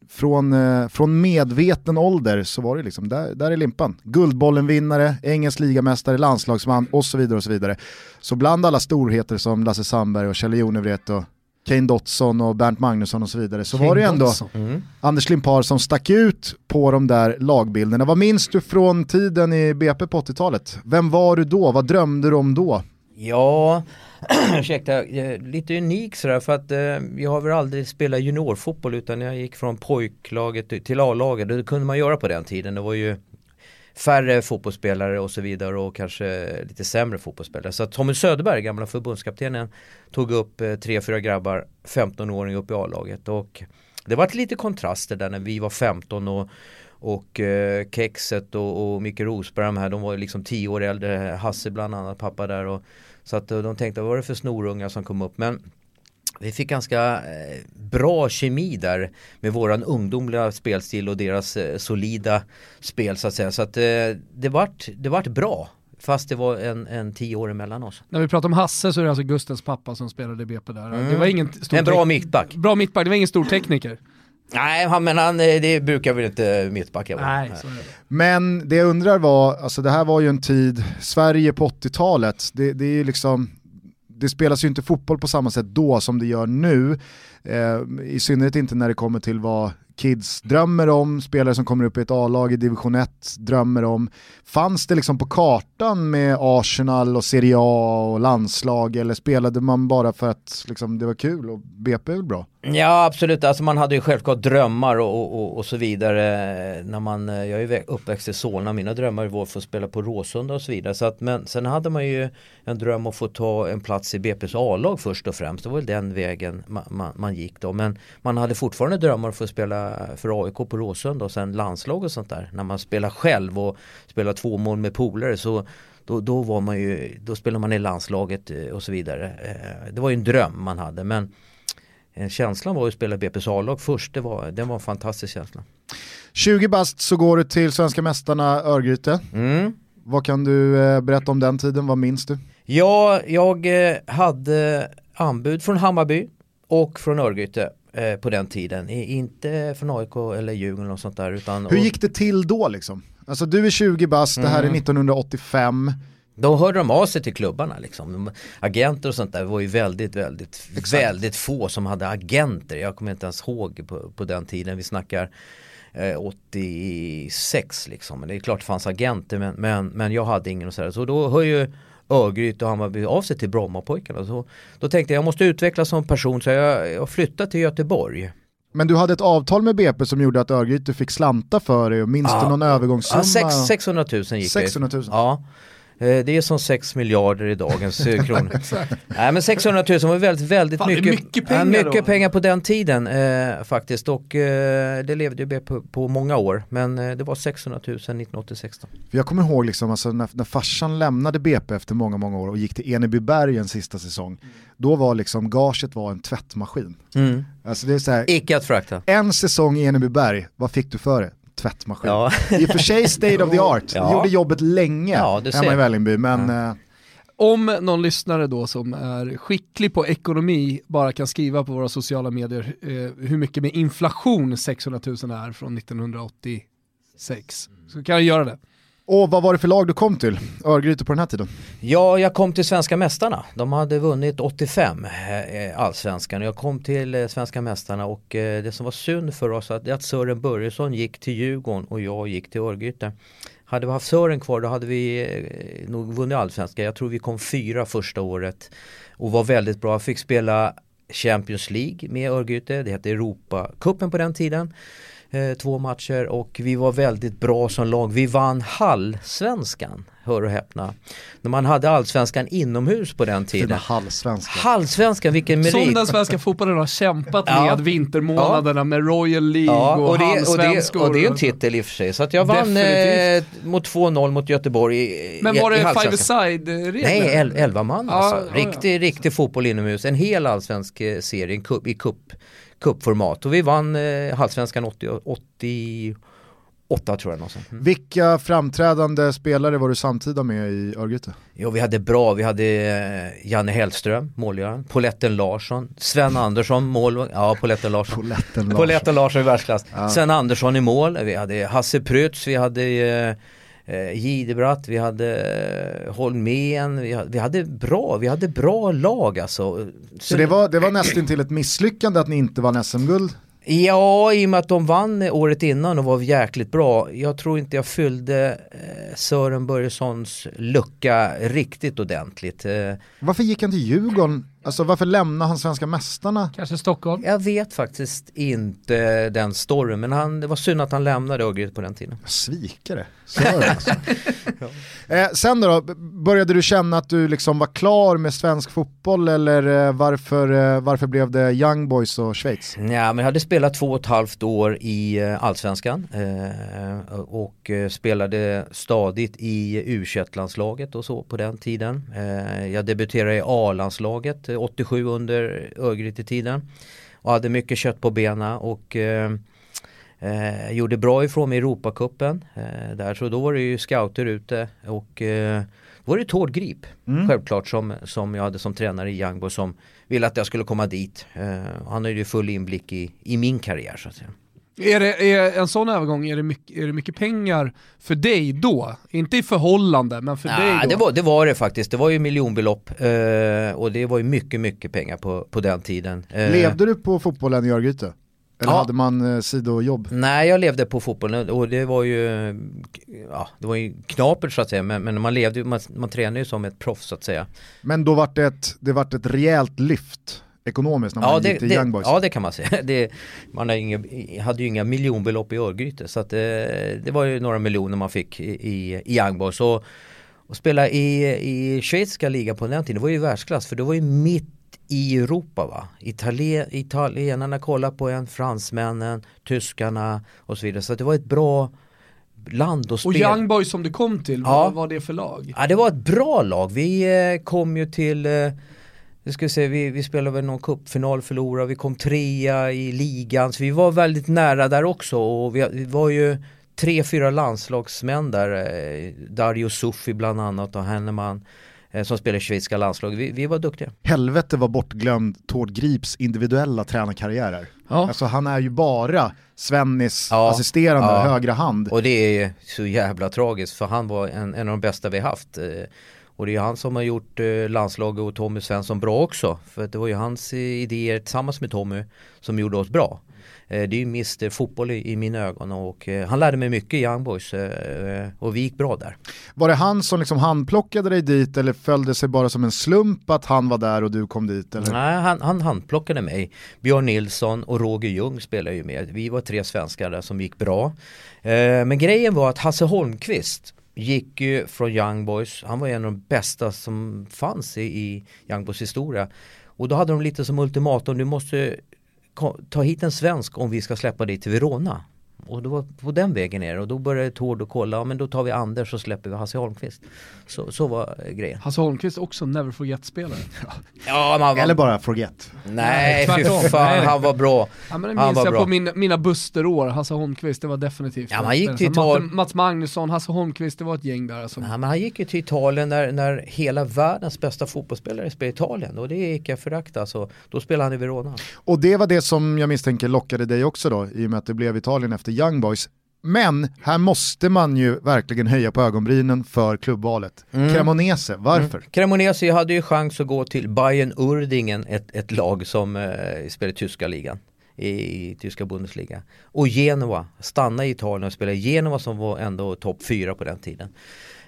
från, eh, från medveten ålder så var det liksom, där, där är Limpan. Guldbollen-vinnare, engelsk ligamästare, landslagsman och så vidare och så vidare. Så bland alla storheter som Lasse Sandberg och Kjell Jonevret och Kane Dotson och Bernt Magnusson och så vidare så var det ju ändå Mm. Anders Limpar som stack ut på de där lagbilderna. Vad minns du från tiden i BP på 80-talet? Vem var du då? Vad drömde du om då? Ja, <clears throat> ursäkta, lite unik sådär för att eh, jag har väl aldrig spelat juniorfotboll utan jag gick från pojklaget till A-laget. Det kunde man göra på den tiden. Det var ju färre fotbollsspelare och så vidare och kanske lite sämre fotbollsspelare. Så Tommy Söderberg, gamla förbundskaptenen, tog upp eh, tre, fyra grabbar, 15-åring upp i A-laget och det var lite kontraster där när vi var 15 och och eh, Kexet och, och Micke Rosberg de här, de var liksom 10 år äldre, Hasse bland annat, pappa där och så att eh, de tänkte vad var det för snorungar som kom upp men vi fick ganska eh, bra kemi där med våran ungdomliga spelstil och deras eh, solida spel så att säga. Så att eh, det vart, det vart bra. Fast det var en, en tio år emellan oss. När vi pratar om Hasse så är det alltså Gustens pappa som spelade i BP där. Mm. Det var ingen stor En bra mittback. Bra mittback, det var ingen stor tekniker. Nej, han, men han, det brukar väl inte mittbackar vara. Nej, så är det. Men det jag undrar var, alltså det här var ju en tid, Sverige på 80-talet, det, det är ju liksom, det spelas ju inte fotboll på samma sätt då som det gör nu. Eh, I synnerhet inte när det kommer till vad kids drömmer om, spelare som kommer upp i ett A-lag i division 1 drömmer om. Fanns det liksom på kartan med Arsenal och Serie A och landslag eller spelade man bara för att liksom, det var kul och BP är väl bra? Ja absolut, alltså man hade ju självklart drömmar och, och, och, så vidare när man, eh, jag är ju uppväxt i Solna, mina drömmar var att få spela på Råsunda och så vidare. Så att, men sen hade man ju en dröm att få ta en plats i BP's A-lag först och främst. Det var väl den vägen man, man, man gick då. Men man hade fortfarande drömmar att få spela för AIK på Råsunda och sen landslag och sånt där. När man spelar själv och spelar två mål med polare så då, då var man ju, då spelade man i landslaget eh, och så vidare. Eh, Det var ju en dröm man hade men eh, Känslan var ju att spela BP's A-lag först, det var, det var en fantastisk känsla. 20 bast så går du till svenska mästarna Örgryte. Mm. Vad kan du berätta om den tiden, vad minns du? Ja, jag hade anbud från Hammarby och från Örgryte eh, på den tiden. Inte från AIK eller Djurgården och sånt där. Utan, Hur gick det till då liksom? Alltså du är 20 bast, det här är Mm. 1985. Då hörde de av sig till klubbarna liksom. Agenter och sånt där var ju väldigt, väldigt, väldigt få som hade agenter. Jag kommer inte ens ihåg på, på den tiden. Vi snackar eh, 86 liksom. Men det är klart det fanns agenter men, men, men jag hade ingen och sådär. Så då hör ju Örgryte och Hammarby av sig till Brommapojkarna. Så, då tänkte jag jag måste utvecklas som person så jag, jag flyttade till Göteborg. Men du hade ett avtal med BP som gjorde att Örgryte fick slanta för dig och minns Ja. du någon övergångssumma? Ja, sex, 600 000 gick 600 000. det. Ja. Eh, Det är som 6 miljarder i dagens <laughs> kronor. Nej men 600 000 var väldigt, väldigt Fan, mycket, mycket pengar ja, mycket pengar på den tiden eh, faktiskt och eh, det levde ju BP på, på många år men eh, det var 600 000 1986 då. För jag kommer ihåg liksom, alltså, när, när farsan lämnade BP efter många, många år och gick till Enebyberg en sista säsong, då var liksom gaget var en tvättmaskin. Mm. Alltså det är så här, Icke att frakta. en säsong i Enebyberg, vad fick du för det? Tvättmaskin. Ja. I och för sig state of the art, Ja. gjorde jobbet länge Ja, hemma ser. i Vällingby, men eh, Om någon lyssnare då som är skicklig på ekonomi bara kan skriva på våra sociala medier eh, hur mycket med inflation 600 000 är från 1986 så kan jag göra det och vad var det för lag du kom till? Örgryte på den här tiden? Ja, jag kom till svenska mästarna. De hade vunnit 85 eh, allsvenskan jag kom till eh, svenska mästarna och eh, det som var synd för oss är att Sören Börjesson gick till Djurgården och jag gick till Örgryte. Hade vi haft Sören kvar då hade vi nog vunnit allsvenskan. Jag tror vi kom fyra första året och var väldigt bra. Fick spela Champions League med Örgryte, det hette Europacupen på den tiden. Eh, två matcher och vi var väldigt bra som lag. Vi vann halvsvenskan, hör och häpna. När man hade allsvenskan inomhus på den Fina tiden. halvsvenska. Halvsvenskan, vilken merit! Som den svenska fotbollen har kämpat Ja. med vintermånaderna med Royal League Ja, och, och det, och, det, och det är en titel i och för sig. Så att jag vann eh, mot 2-0 mot Göteborg i, Men i, var i det halvsvenskan. five-a-side-regler? Nej, el, 11 man Ja, alltså. ja, ja. Riktig, riktig fotboll inomhus. En hel allsvensk eh, serie en kupp, i cup, cupformat. Och vi vann eh, halvsvenskan 80, 88 tror jag. Någonstans. Mm. Vilka framträdande spelare var du samtida med i Örgryte? Jo, vi hade bra. Vi hade eh, Janne Hellström, målgöraren. Poletten Larsson. Sven Andersson, mål. Ja, Poletten Larsson. Poletten <laughs> Larsson. Poletten Larsson i världsklass. Ja. Sven Andersson i mål. Vi hade Hasse Prytz, vi hade eh, eh, Gidebratt, vi hade eh, Holmén. Vi hade, vi hade bra, vi hade bra lag alltså. Så det var, det var nästan till ett misslyckande att ni inte vann SM-guld? Ja, i och med att de vann året innan och var jäkligt bra. Jag tror inte jag fyllde eh, Sören Börjessons lucka riktigt ordentligt. Eh, Varför gick han till Djurgården? Alltså varför lämnade han svenska mästarna? Kanske Stockholm? jag vet faktiskt inte den storyn, men han, det var synd att han lämnade Örgryte på den tiden. Svikare. Så är det alltså. <laughs> eh, sen då, började du känna att du liksom var klar med svensk fotboll eller eh, varför, eh, varför blev det Young Boys och Schweiz? Ja, men jag hade spelat två och ett halvt år i eh, Allsvenskan eh, och eh, spelade stadigt i U21-landslaget och så på den tiden. Eh, jag debuterade i A-landslaget eh, 87 under Örgryte-tiden och hade mycket kött på benen och eh, eh, gjorde bra ifrån mig i Europacupen. Eh, där, så då var det ju scouter ute och eh, då var det Tord Grip självklart som, som jag hade som tränare i Young Boys som ville att jag skulle komma dit. Eh, han har ju full inblick i, i min karriär så att säga. Är det är en sån övergång, är det, mycket, är det mycket pengar för dig då? Inte i förhållande, men för dig Ah, då? det, var, det var det faktiskt, det var ju miljonbelopp eh, och det var ju mycket mycket pengar på, på den tiden. Eh, Levde du på fotbollen i Örgryte? Eller Ja. hade man eh, sidojobb? Nej, jag levde på fotbollen och det var ju, ja, det var ju knapert så att säga, men, men man levde man, man tränade ju som ett proffs så att säga. Men då vart det ett, det vart ett rejält lyft ekonomiskt när man Ja gick det, till det, Young Boys. ja det kan man säga. <laughs> Det, man hade, inga, hade ju inga miljonbelopp i Örgryte så att det, det var ju några miljoner man fick i, i, i Young Boys. Och, och spela i, i schweiziska ligan på den tiden, det var ju världsklass för det var ju mitt i Europa va. Italien, italienarna kollade på en, fransmännen, tyskarna och så vidare. Så att det var ett bra land att Och spela. Young Boys som du kom till, Ja. vad var det för lag? Ja det var ett bra lag. Vi eh, kom ju till, eh, jag ska säga, vi, vi spelade väl någon cupfinal, förlorade, vi kom trea i ligan. Så vi var väldigt nära där också och vi, vi var ju tre, fyra landslagsmän där. Eh, Dario Sufi bland annat och Henneman eh, som spelar i schweiziska landslag. Vi, vi var duktiga. Helvete var bortglömd Tord Grips individuella tränarkarriärer. Ja. Alltså han är ju bara Svennis Ja. assisterande Ja. högra hand. Och det är så jävla tragiskt för han var en, en av de bästa vi haft. Och det är han som har gjort eh, landslaget och Tommy Svensson bra också. För det var ju hans eh, idéer tillsammans med Tommy som gjorde oss bra. Eh, det är ju Mr Fotboll i, i mina ögon och han lärde mig mycket i Young Boys och vi gick bra där. Var det han som liksom handplockade dig dit eller följde sig bara som en slump att han var där och du kom dit? Eller? Nej, han, han handplockade mig. Björn Nilsson och Roger Ljung spelade ju med. Vi var tre svenskar där som gick bra. Men grejen var att Hasse Holmqvist gick ju från Young Boys, han var en av de bästa som fanns i, i Young Boys historia. Och då hade de lite som ultimatum, du måste ta hit en svensk om vi ska släppa dig till Verona. Och då var på den vägen är det och då började Tord och kolla, ja men då tar vi Anders och släpper vi Hasse Holmqvist. Så, så var grejen. Hasse Holmqvist också Never Forget-spelare. <laughs> ja, man var... Eller bara Forget. Nej, fy fan han var bra. Ja, men det minns jag bra. på min, mina Buster-år, Hasse Holmqvist, det var definitivt. Ja, man gick till Italien. Mats Magnusson, Hasse Holmqvist, det var ett gäng där. Alltså. Ja, men han gick ju till Italien när, när hela världens bästa fotbollsspelare spelade i Italien och det gick jag förakta. Alltså, då spelade han i Verona. Och det var det som jag misstänker lockade dig också då, i och med att det blev Italien efter Young Boys. Men här måste man ju verkligen höja på ögonbrynen för klubbvalet. Mm. Cremonese, varför? Mm. Cremonese hade ju chans att gå till Bayern Urdingen, ett, ett lag som eh, spelar i tyska ligan i, i tyska Bundesliga. Och Genua, stanna i Italien och spela i Genua som var ändå topp fyra på den tiden.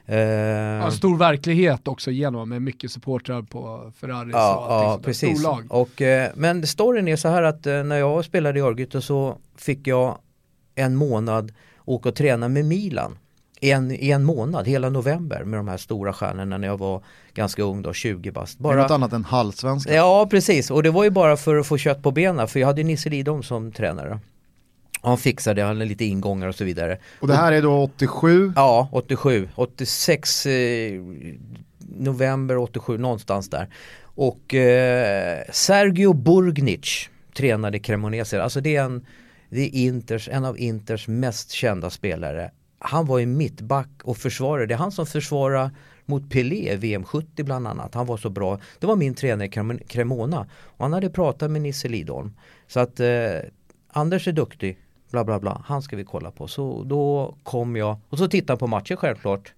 Uh, ja, stor verklighet också Genua med mycket supportrar på Ferraris ja, ja, precis. Och, uh, men storyn är så här att uh, när jag spelade i Örgryte så fick jag en månad åka och träna med Milan en, i en månad, hela november med de här stora stjärnorna när jag var ganska ung då, 20 bast. Bara... Något annat än halvsvenska. Ja precis och det var ju bara för att få kött på benen för jag hade Nisse Lidholm som tränare. Han fixade, han hade lite ingångar och så vidare. Och det här är då 87? Ja, 87. 86 eh, november 87, någonstans där. Och eh, Sergio Burgnic tränade Cremonese. Alltså det är en det är Inters, en av Inters mest kända spelare. Han var ju mittback och försvarare. Det är han som försvarar mot Pelé, VM 70 bland annat. Han var så bra. Det var min tränare Cremona. Och han hade pratat med Nisse Lidholm. Så att eh, Anders är duktig, bla bla bla. Han ska vi kolla på. Så då kom jag, och så tittade på matchen självklart.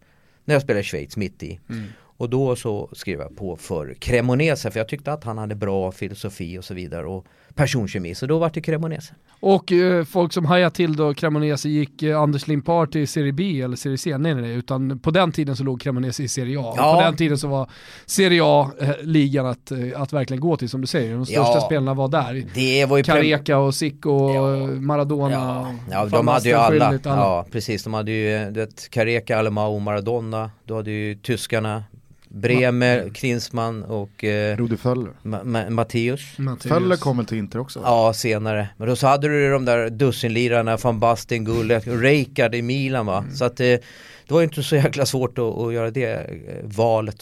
När jag spelade Schweiz mitt i. Mm. Och då så skrev jag på för Cremonese för jag tyckte att han hade bra filosofi och så vidare. Och personkemi, så då var det Cremonese. Och eh, folk som hajade till då Cremonese gick eh, Anders Limpar till Serie B eller Serie C? Nej, nej, nej, utan på den tiden så låg Cremonese i Serie A. Ja. På den tiden så var Serie A eh, ligan att, eh, att verkligen gå till som du säger. De största ja. spelarna var där. Det var ju Careca och Zico ja. Maradona. Ja, ja de hade ju alla. alla. Ja, precis. De hade ju, Careca, Alemao, Maradona. Du hade ju tyskarna, Bremer. Klinsmann och eh, Rudi Föller. Ma Ma Matteus. Föller kommer till Inter också. Ja, senare. Men då så hade du de där dussinlirarna, van Basten, Gullet, Rijkaard i Milan va. Mm. Så att eh, det var inte så jäkla svårt att, att göra det eh, valet.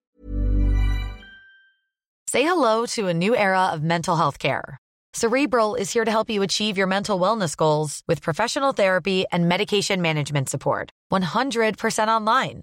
Say hello to a new era of mental health care. Cerebral is here to help you achieve your mental wellness goals with professional therapy and medication management support. 100% online.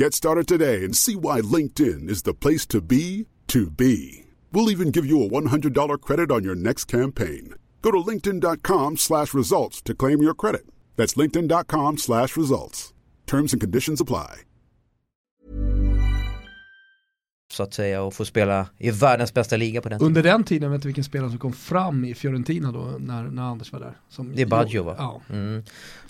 Get started today and see why LinkedIn is the place to be to be. We'll even give you a $100 credit on your next campaign. Go to linkedin.com slash results to claim your credit. That's linkedin.com slash results. Terms and conditions apply. Så att säga och få spela i världens bästa liga på den. Under den tiden, vet du vilken spelare som kom fram i Fiorentina då när, när Anders var där? Som, Det är Baggio va? Ja. Mm.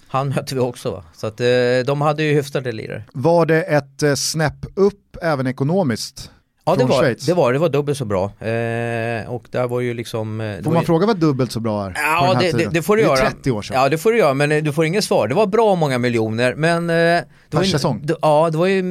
Han mötte vi också va? Så att eh, de hade ju hyfsade lirare. Var det ett eh, snäpp upp även ekonomiskt? Ja det var, Schweiz? det var det, var dubbelt så bra. Eh, och där var ju liksom... eh, Får man ju... fråga vad dubbelt så bra är? Ja det, det, det får du det är göra. 30 år sedan. Ja det får du göra men eh, du får inget svar. Det var bra många miljoner men... Eh, det Per var ju, säsong? det, ja det var ju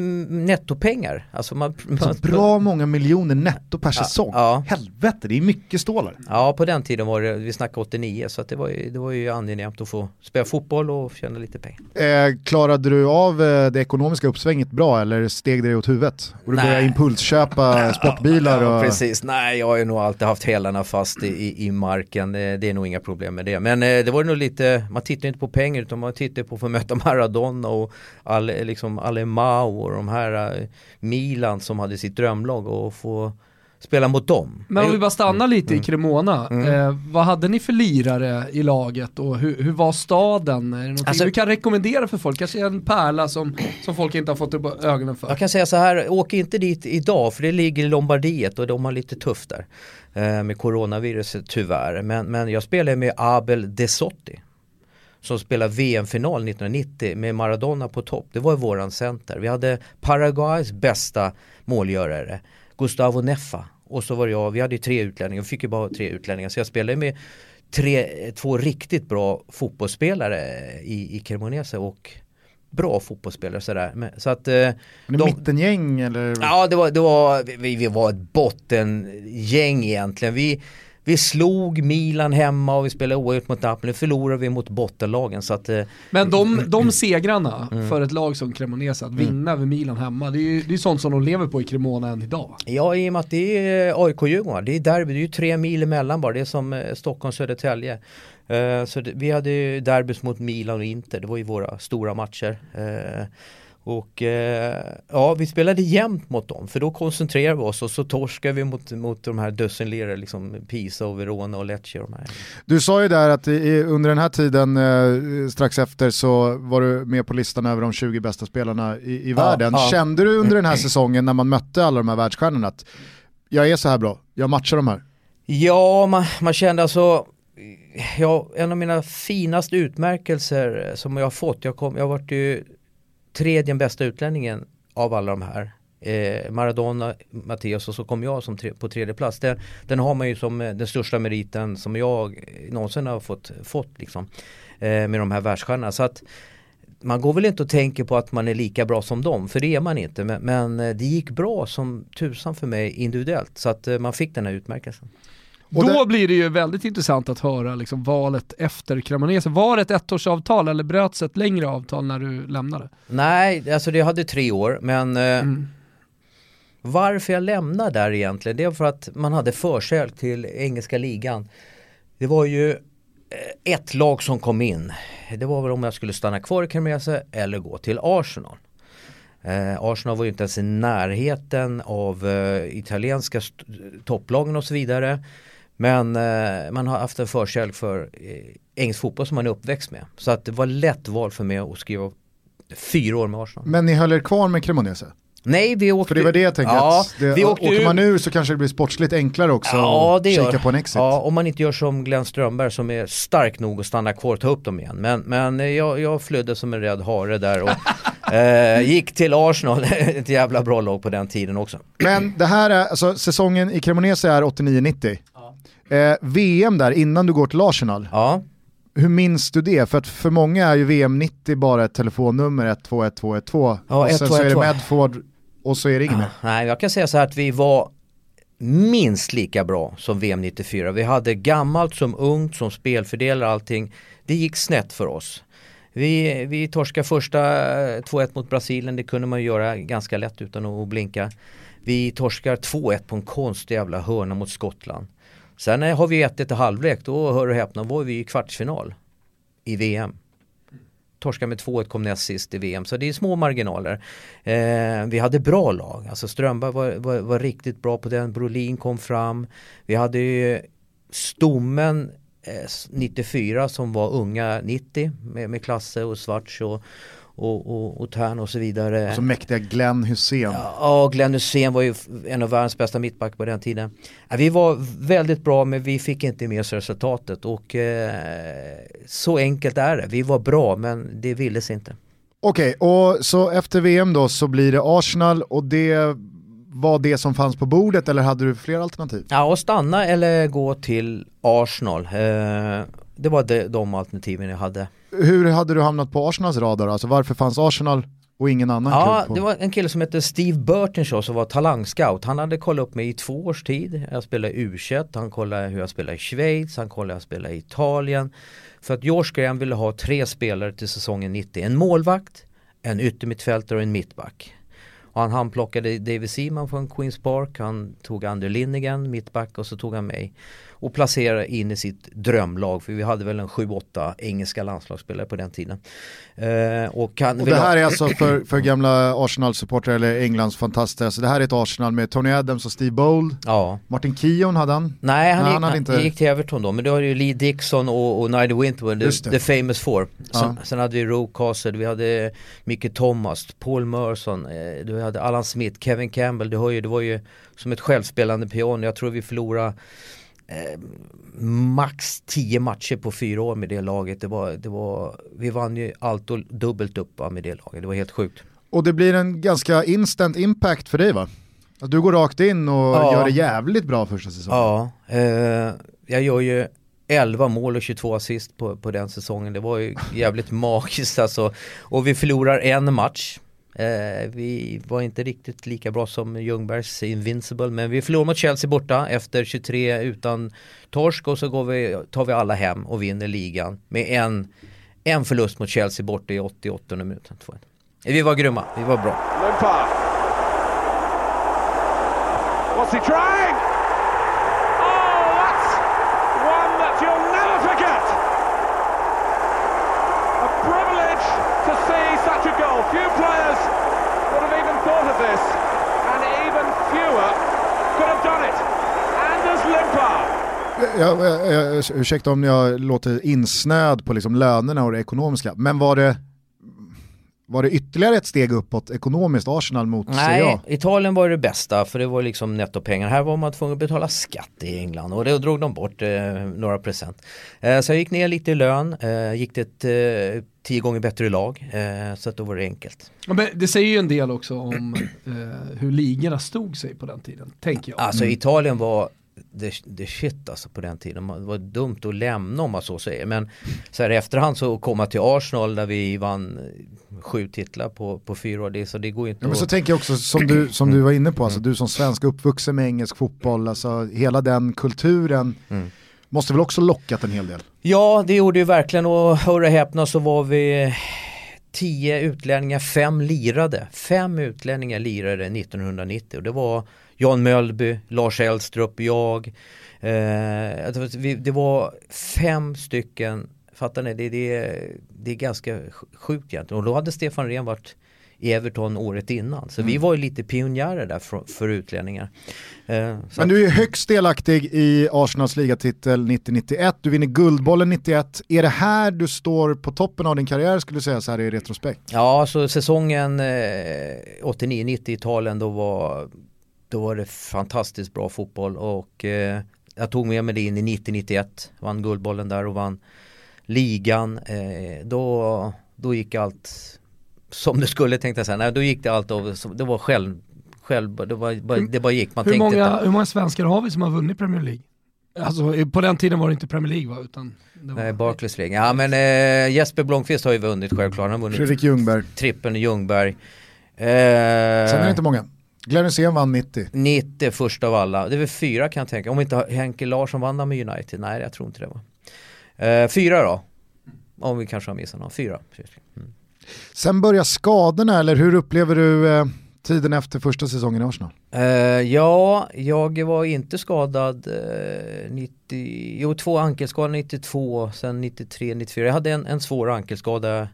nettopengar. Alltså man, man, bra många miljoner netto per säsong. ja. Helvete, det är mycket stålar. Ja på den tiden var det, vi snackade 89 så det, var ju, det var ju angenämt att få spela fotboll och tjäna lite pengar. Eh, klarade du av eh, det ekonomiska uppsvänget bra eller steg det åt huvudet? Och du Nej. började impulsköpa sportbilar Ja, och... precis, nej jag har ju nog alltid haft hälarna fast i, i, marken, det, det är nog inga problem med det. Men eh, det var nog lite, man tittar inte på pengar utan man tittar på att få möta <laughs> Maradona och all, liksom Alemao och de här eh, Milan som hade sitt drömlag och få spela mot dem. Men om vi bara stannar Mm. lite i Cremona, eh, vad hade ni för lirare i laget och hur, hur var staden? Är det Alltså- du kan rekommendera för folk? Kanske en pärla som, som folk inte har fått upp ögonen för? Jag kan säga så här, åk inte dit idag för det ligger i Lombardiet och de har lite tufft där. Eh, med coronaviruset tyvärr. Men, men jag spelade med Abel Desotti. Som spelade VM-final 1990 med Maradona på topp. Det var våran center. Vi hade Paraguays bästa målgörare, Gustavo Neffa. Och så var jag, vi hade ju tre utlänningar, vi fick ju bara tre utlänningar. Så jag spelade med tre, två riktigt bra fotbollsspelare i, i Cremonese och bra fotbollsspelare sådär. Men, så att, eh, de- mittengäng eller? Ja, det var, det var, vi, vi var ett bottengäng egentligen. Vi, vi slog Milan hemma och vi spelade oavgjort mot Napoli. Nu förlorade vi mot bottenlagen så att... eh, Men de, de segrarna Mm. för ett lag som Cremonese, att vinna över Milan hemma, det är ju det är sånt som de lever på i Cremona än idag. Ja, i och med att det är AIK-Djurgården, det är derby, det är ju tre mil emellan bara, det är som eh, Stockholm-Södertälje. Eh, så det, vi hade ju derbys mot Milan och Inter, det var ju våra stora matcher. Och eh, ja, vi spelade jämnt mot dem, för då koncentrerade vi oss och så torskade vi mot, mot de här dussinlirare, liksom Pisa och Verona och Lecce och de här. Du sa ju där att i, under den här tiden eh, strax efter så var du med på listan över de 20 bästa spelarna i, i världen. ja. Kände du under den här <clears throat> säsongen när man mötte alla de här världsstjärnorna att jag är så här bra, jag matchar de här? Ja, man, man kände alltså Ja, en av mina finaste utmärkelser som jag har fått, jag, kom, jag har varit ju tredje bästa utlänningen av alla de här. Eh, Maradona, Matteus och så kom jag som tre, på tredje plats. Den, den har man ju som eh, den största meriten som jag någonsin har fått, fått liksom, eh, med de här världsstjärnorna. Så att man går väl inte och tänker på att man är lika bra som dem, för det är man inte. Men, men eh, det gick bra som tusan för mig individuellt, så att eh, man fick den här utmärkelsen. Och Då det- blir det ju väldigt intressant att höra liksom, valet efter Cremonese. Var det ett ettårsavtal eller bröts ett längre avtal när du lämnade? Nej, alltså det hade tre år men eh, Mm. varför jag lämnade där egentligen det är för att man hade försäljning till engelska ligan. Det var ju eh, ett lag som kom in. Det var väl om jag skulle stanna kvar i Cremonese eller gå till Arsenal. Eh, Arsenal var ju inte ens i närheten av eh, italienska topplagen och så vidare. Men eh, man har haft en förkärlek för eh, engelsk fotboll som man är uppväxt med. Så att det var lätt val för mig att skriva fyra år med Arsenal. Men ni höll er kvar med Cremonese? Nej, vi åkte... För det var det jag tänkte, ja, det, vi åkte åker man ur så kanske det blir sportsligt enklare också Ja, det att gör. kika på en exit. Ja, om man inte gör som Glenn Strömberg som är stark nog att stanna kvar och ta upp dem igen. Men, men eh, jag, jag flydde som en rädd hare där och <laughs> eh, gick till Arsenal, <laughs> ett jävla bra lag på den tiden också. Men det här är, alltså säsongen i Cremonese är 89-90. Eh, VM där innan du går till Arsenal, Ja, hur minns du det? För att för många är ju VM 90 bara ett telefonnummer 121 Ja, och sen så är det 121. Medford och så är det inget mer. nej jag kan säga så här att vi var minst lika bra som VM 94. Vi hade gammalt som ungt, som spelfördelare allting. Det gick snett för oss. Vi, vi torskade första eh, 2-1 mot Brasilien, det kunde man göra ganska lätt utan att blinka. Vi torskar 2-1 på en konstig jävla hörna mot Skottland. Sen eh, har vi 1-1 i halvlek, då hör du häpna, var vi i kvartsfinal i VM. Torskade med 2-1 kom näst sist i VM, så det är små marginaler. Eh, vi hade bra lag, alltså Strömberg var, var, var riktigt bra på den, Brolin kom fram. Vi hade ju stommen eh, 94 som var unga 90 med, med Klasse och Svarts och, och, och, och Tern och så vidare. Och så mäktiga Glenn Hussein. Ja, Glenn Hussein var ju en av världens bästa mittback på den tiden. Vi var väldigt bra men vi fick inte med oss resultatet och eh, så enkelt är det. Vi var bra men det ville sig inte. Okej, och så efter VM då så blir det Arsenal och det var det som fanns på bordet eller hade du fler alternativ? Ja, att stanna eller gå till Arsenal. Eh, det var de, de alternativen jag hade. Hur hade du hamnat på Arsenals radar? Alltså varför fanns Arsenal och ingen annan Ja, det var en kille som hette Steve Burtenshaw som var talangscout. Han hade kollat upp mig i två års tid. Jag spelade i u han kollade hur jag spelade i Schweiz, han kollade hur jag spelade i Italien. För att George Graham ville ha tre spelare till säsongen 90. En målvakt, en yttermittfältare och en mittback. Och han handplockade David Seaman från Queens Park, han tog Ander Linnigan, mittback och så tog han mig och placerade in i sitt drömlag för vi hade väl en 7-8 engelska landslagsspelare på den tiden. Eh, och, kan, och det här är alltså för, för gamla Arsenal-supportrar eller Englands fantaster, alltså det här är ett Arsenal med Tony Adams och Steve Bold. Ja. Martin Keown hade han? Nej, han, Nej, gick, han hade han inte... gick till Everton då, men då hade ju Lee Dixon och, och Nigel Winterwood, the, det. the famous four. Sen, Ja. sen hade vi Roe Castle, vi hade Micke Thomas, Paul Merson, eh, du hade Alan Smith, Kevin Campbell, du hör ju, det var ju som ett självspelande piano. Jag tror vi förlorade eh, max 10 matcher på fyra år med det laget. Det var, det var, vi vann ju allt och dubbelt upp med det laget, det var helt sjukt. Och det blir en ganska instant impact för dig va? Att du går rakt in och Ja. gör det jävligt bra första säsongen. Ja, eh, jag gör ju 11 mål och 22 assist på, på den säsongen. Det var ju jävligt <laughs> magiskt alltså. Och vi förlorar en match. Eh, vi var inte riktigt lika bra som Ljungbergs Invincible men vi förlorar mot Chelsea borta efter 23 utan torsk och så går vi, tar vi alla hem och vinner ligan med en, en förlust mot Chelsea borta i 88 minuten. Eh, vi var grymma, vi var bra. What's he trying? Oh, that's one that you'll never forget. A privilege to see such a goal. Few players would have even thought of this, and even fewer could have done it. Anders Limpar. Jag, jag, ursäkta om jag låter insnöad på liksom lönerna och det ekonomiska, men var det, var det ytterligare ett steg uppåt ekonomiskt Arsenal mot? Nej, Italien var det bästa för det var liksom nettopengar. Här var man tvungen att betala skatt i England och då drog de bort eh, några procent. Eh, så jag gick ner lite i lön, eh, gick till ett eh, tio gånger bättre lag eh, så att då var det enkelt. Ja, men det säger ju en del också om eh, hur ligorna stod sig på den tiden, tänker jag. Alltså Italien var det, det shit alltså på den tiden. Det var dumt att lämna om man så säger. Men så här efterhand så komma till Arsenal där vi vann eh, sju titlar på, på fyra år. Det, så det går ju inte Ja, men att... så tänker jag också som du, som du var inne på, alltså, du som svensk uppvuxen med engelsk fotboll, alltså, hela den kulturen Mm. måste väl också lockat en hel del? Ja, det gjorde ju verkligen och hör och häpna så var vi tio utlänningar, fem lirade. Fem utlänningar lirade 1990 och det var Jan Mölby, Lars Elstrup, jag. Eh, vi- det var fem stycken, fattar ni? Det, det, det är ganska sjukt egentligen. Och då hade Stefan Rehn varit i Everton året innan. Så vi Mm. var ju lite pionjärer där för, för utlänningar. Eh, Men du är högst delaktig i Arsenals ligatitel 90-91, du vinner Guldbollen 91. Är det här du står på toppen av din karriär skulle du säga så här i retrospekt? Ja, så säsongen eh, 89-90 i Italien då var, då var det fantastiskt bra fotboll och eh, jag tog med mig det in i 90-91, vann Guldbollen där och vann ligan. Eh, då, då gick allt som det skulle tänkte jag säga. Nej, då gick det allt av, det var själv, själv det, var, bara, det bara gick. Man hur, tänkte många, hur många svenskar har vi som har vunnit Premier League? Alltså på den tiden var det inte Premier League va? Utan det var... Nej, Barclays League. Ja men eh, Jesper Blomqvist har ju vunnit självklart. Han har vunnit Fredrik Ljungberg. trippeln i Ljungberg. Eh, Sen är det inte många. Glenn Hysén vann 90. 90 först av alla. Det är väl fyra kan jag tänka. Om inte Henke Larsson vann med United. Nej, jag tror inte det var. Eh, fyra då. Om vi kanske har missat någon. Fyra. Mm. Sen börjar skadorna, eller hur upplever du eh, tiden efter första säsongen i Arsenal? Eh, ja, jag var inte skadad eh, 90, jo två ankelskador 92, sen 93, 94. Jag hade en, en svår ankelskada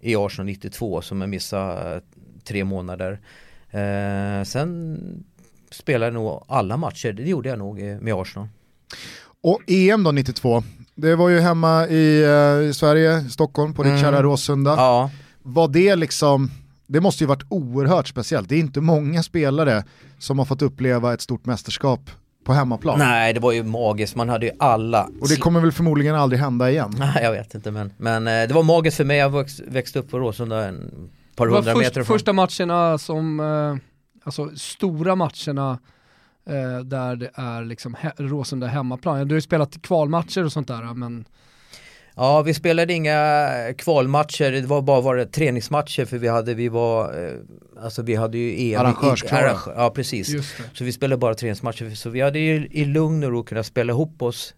i Arsenal 92 som jag missade eh, tre månader. Eh, sen spelade jag nog alla matcher, det gjorde jag nog eh, med Arsenal. Och EM då 92, Det var ju hemma i, eh, i Sverige, Stockholm, på ditt Mm. kära Råsunda. Ja. Var det liksom, det måste ju varit oerhört speciellt. Det är inte många spelare som har fått uppleva ett stort mästerskap på hemmaplan. Nej, det var ju magiskt. Man hade ju alla. Och det kommer väl förmodligen aldrig hända igen. <laughs> Nej, jag vet inte men, men eh, det var magiskt för mig. Jag växt, växte upp på Råsunda en par hundra först, meter ifrån. första matcherna som, eh, alltså stora matcherna eh, där det är liksom he- Råsunda hemmaplan. Du har ju spelat kvalmatcher och sånt där men Ja, vi spelade inga kvalmatcher, det var bara var det träningsmatcher för vi hade, vi var, eh, alltså vi hade ju EM. Arrangörsklara. arrangör- Ja, precis. Så vi spelade bara träningsmatcher, så vi hade ju i lugn och ro kunnat spela ihop oss.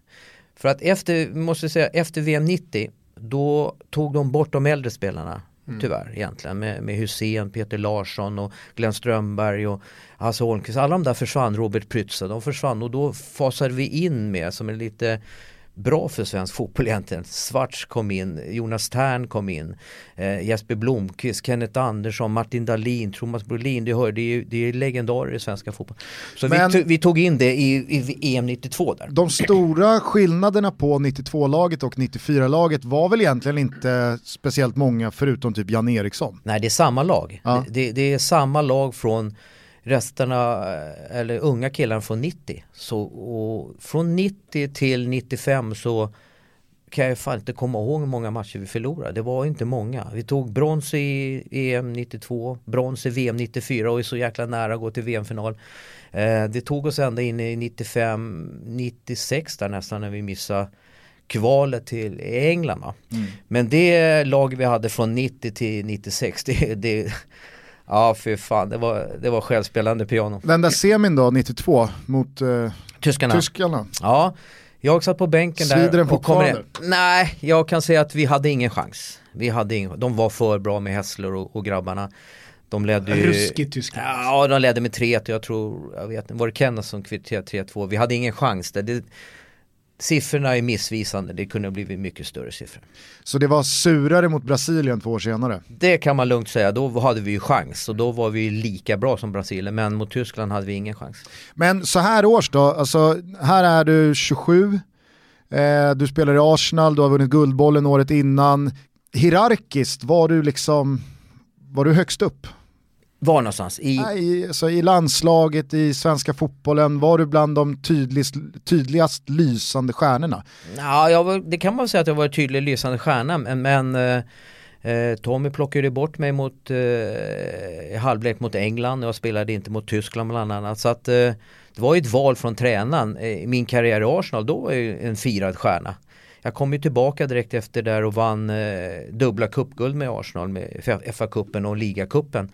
För att efter, måste säga, efter VM 90, då tog de bort de äldre spelarna. Mm. Tyvärr egentligen med, med Hussein, Peter Larsson och Glenn Strömberg och Hasse Holmqvist. Alla de där försvann, Robert Prytza, de försvann och då fasade vi in med som är lite bra för svensk fotboll egentligen. Svarts kom in, Jonas Tern kom in, eh, Jesper Blomqvist, Kenneth Andersson, Martin Dahlin, Thomas Brolin, det, hör, det, är, det är legendarer i svenska fotboll. Så Men- vi, tog- vi tog in det i, i EM 92 där. De stora skillnaderna på 92-laget och 94-laget var väl egentligen inte speciellt många förutom typ Jan Eriksson. Nej, det är samma lag. Ja. Det, det, det är samma lag från resterna, eh, eller unga killar från 90. Så, och från 90 till 95 så kan jag fan inte komma ihåg hur många matcher vi förlorade. Det var inte många. Vi tog brons i EM 92, brons i VM 94 och är så jäkla nära att gå till VM-final. Eh, det tog oss ända in i 95, 96 där nästan när vi missade kvalet till England. Va? Men det lag vi hade från 90 till 96, det, det ja för fan, det var, det var självspelande piano. Den där semin då, 92, mot eh, Tyskarna. tyskarna. Ja, jag satt på bänken där. Svider den och kommer in. Nej, jag kan säga att vi hade ingen chans. Vi hade ingen, de var för bra med Hässler och, och grabbarna. De ledde ju... ruskigt Tyskland. Ja, de ledde med 3 jag tror, jag vet inte, var det Kenneth som kvitterade 3-2? Vi hade ingen chans där. Det, siffrorna är missvisande, det kunde ha blivit mycket större siffror. Så det var surare mot Brasilien två år senare. Det kan man lugnt säga, då hade vi ju chans och då var vi lika bra som Brasilien men mot Tyskland hade vi ingen chans. Men så här års då, alltså här är du 27, eh, du spelar i Arsenal, du har vunnit Guldbollen året innan. Hierarkiskt, var du liksom, var du högst upp? Var någonstans? I, Nej, alltså I landslaget, i svenska fotbollen, var du bland de tydligast, tydligast lysande stjärnorna? Ja, jag det kan man säga att jag var tydlig lysande stjärna men, men eh, eh, Tommy plockade bort mig mot eh, halvlek mot England och jag spelade inte mot Tyskland bland annat. Så att eh, det var ju ett val från tränaren. Eh, min karriär i Arsenal, då var jag en firad stjärna. Jag kom ju tillbaka direkt efter där och vann eh, dubbla cupguld med Arsenal med FA-cupen och ligacupen.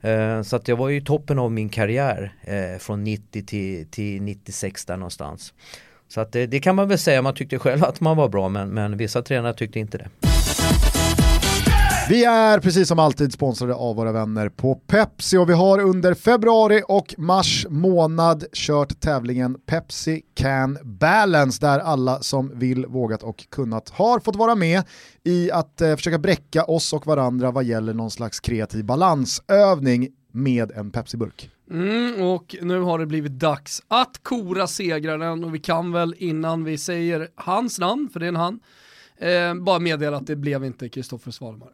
Eh, så att jag var ju i toppen av min karriär eh, från 90 till, till 96 där någonstans. Så att det, det kan man väl säga, man tyckte själv att man var bra men, men vissa tränare tyckte inte det. Vi är precis som alltid sponsrade av våra vänner på Pepsi och vi har under februari och mars månad kört tävlingen Pepsi Can Balance där alla som vill, vågat och kunnat har fått vara med i att eh, försöka bräcka oss och varandra vad gäller någon slags kreativ balansövning med en Pepsi-burk. Mm, och nu har det blivit dags att kora segraren och vi kan väl innan vi säger hans namn, för det är en han, eh, bara meddela att det blev inte Kristoffer Svalmar.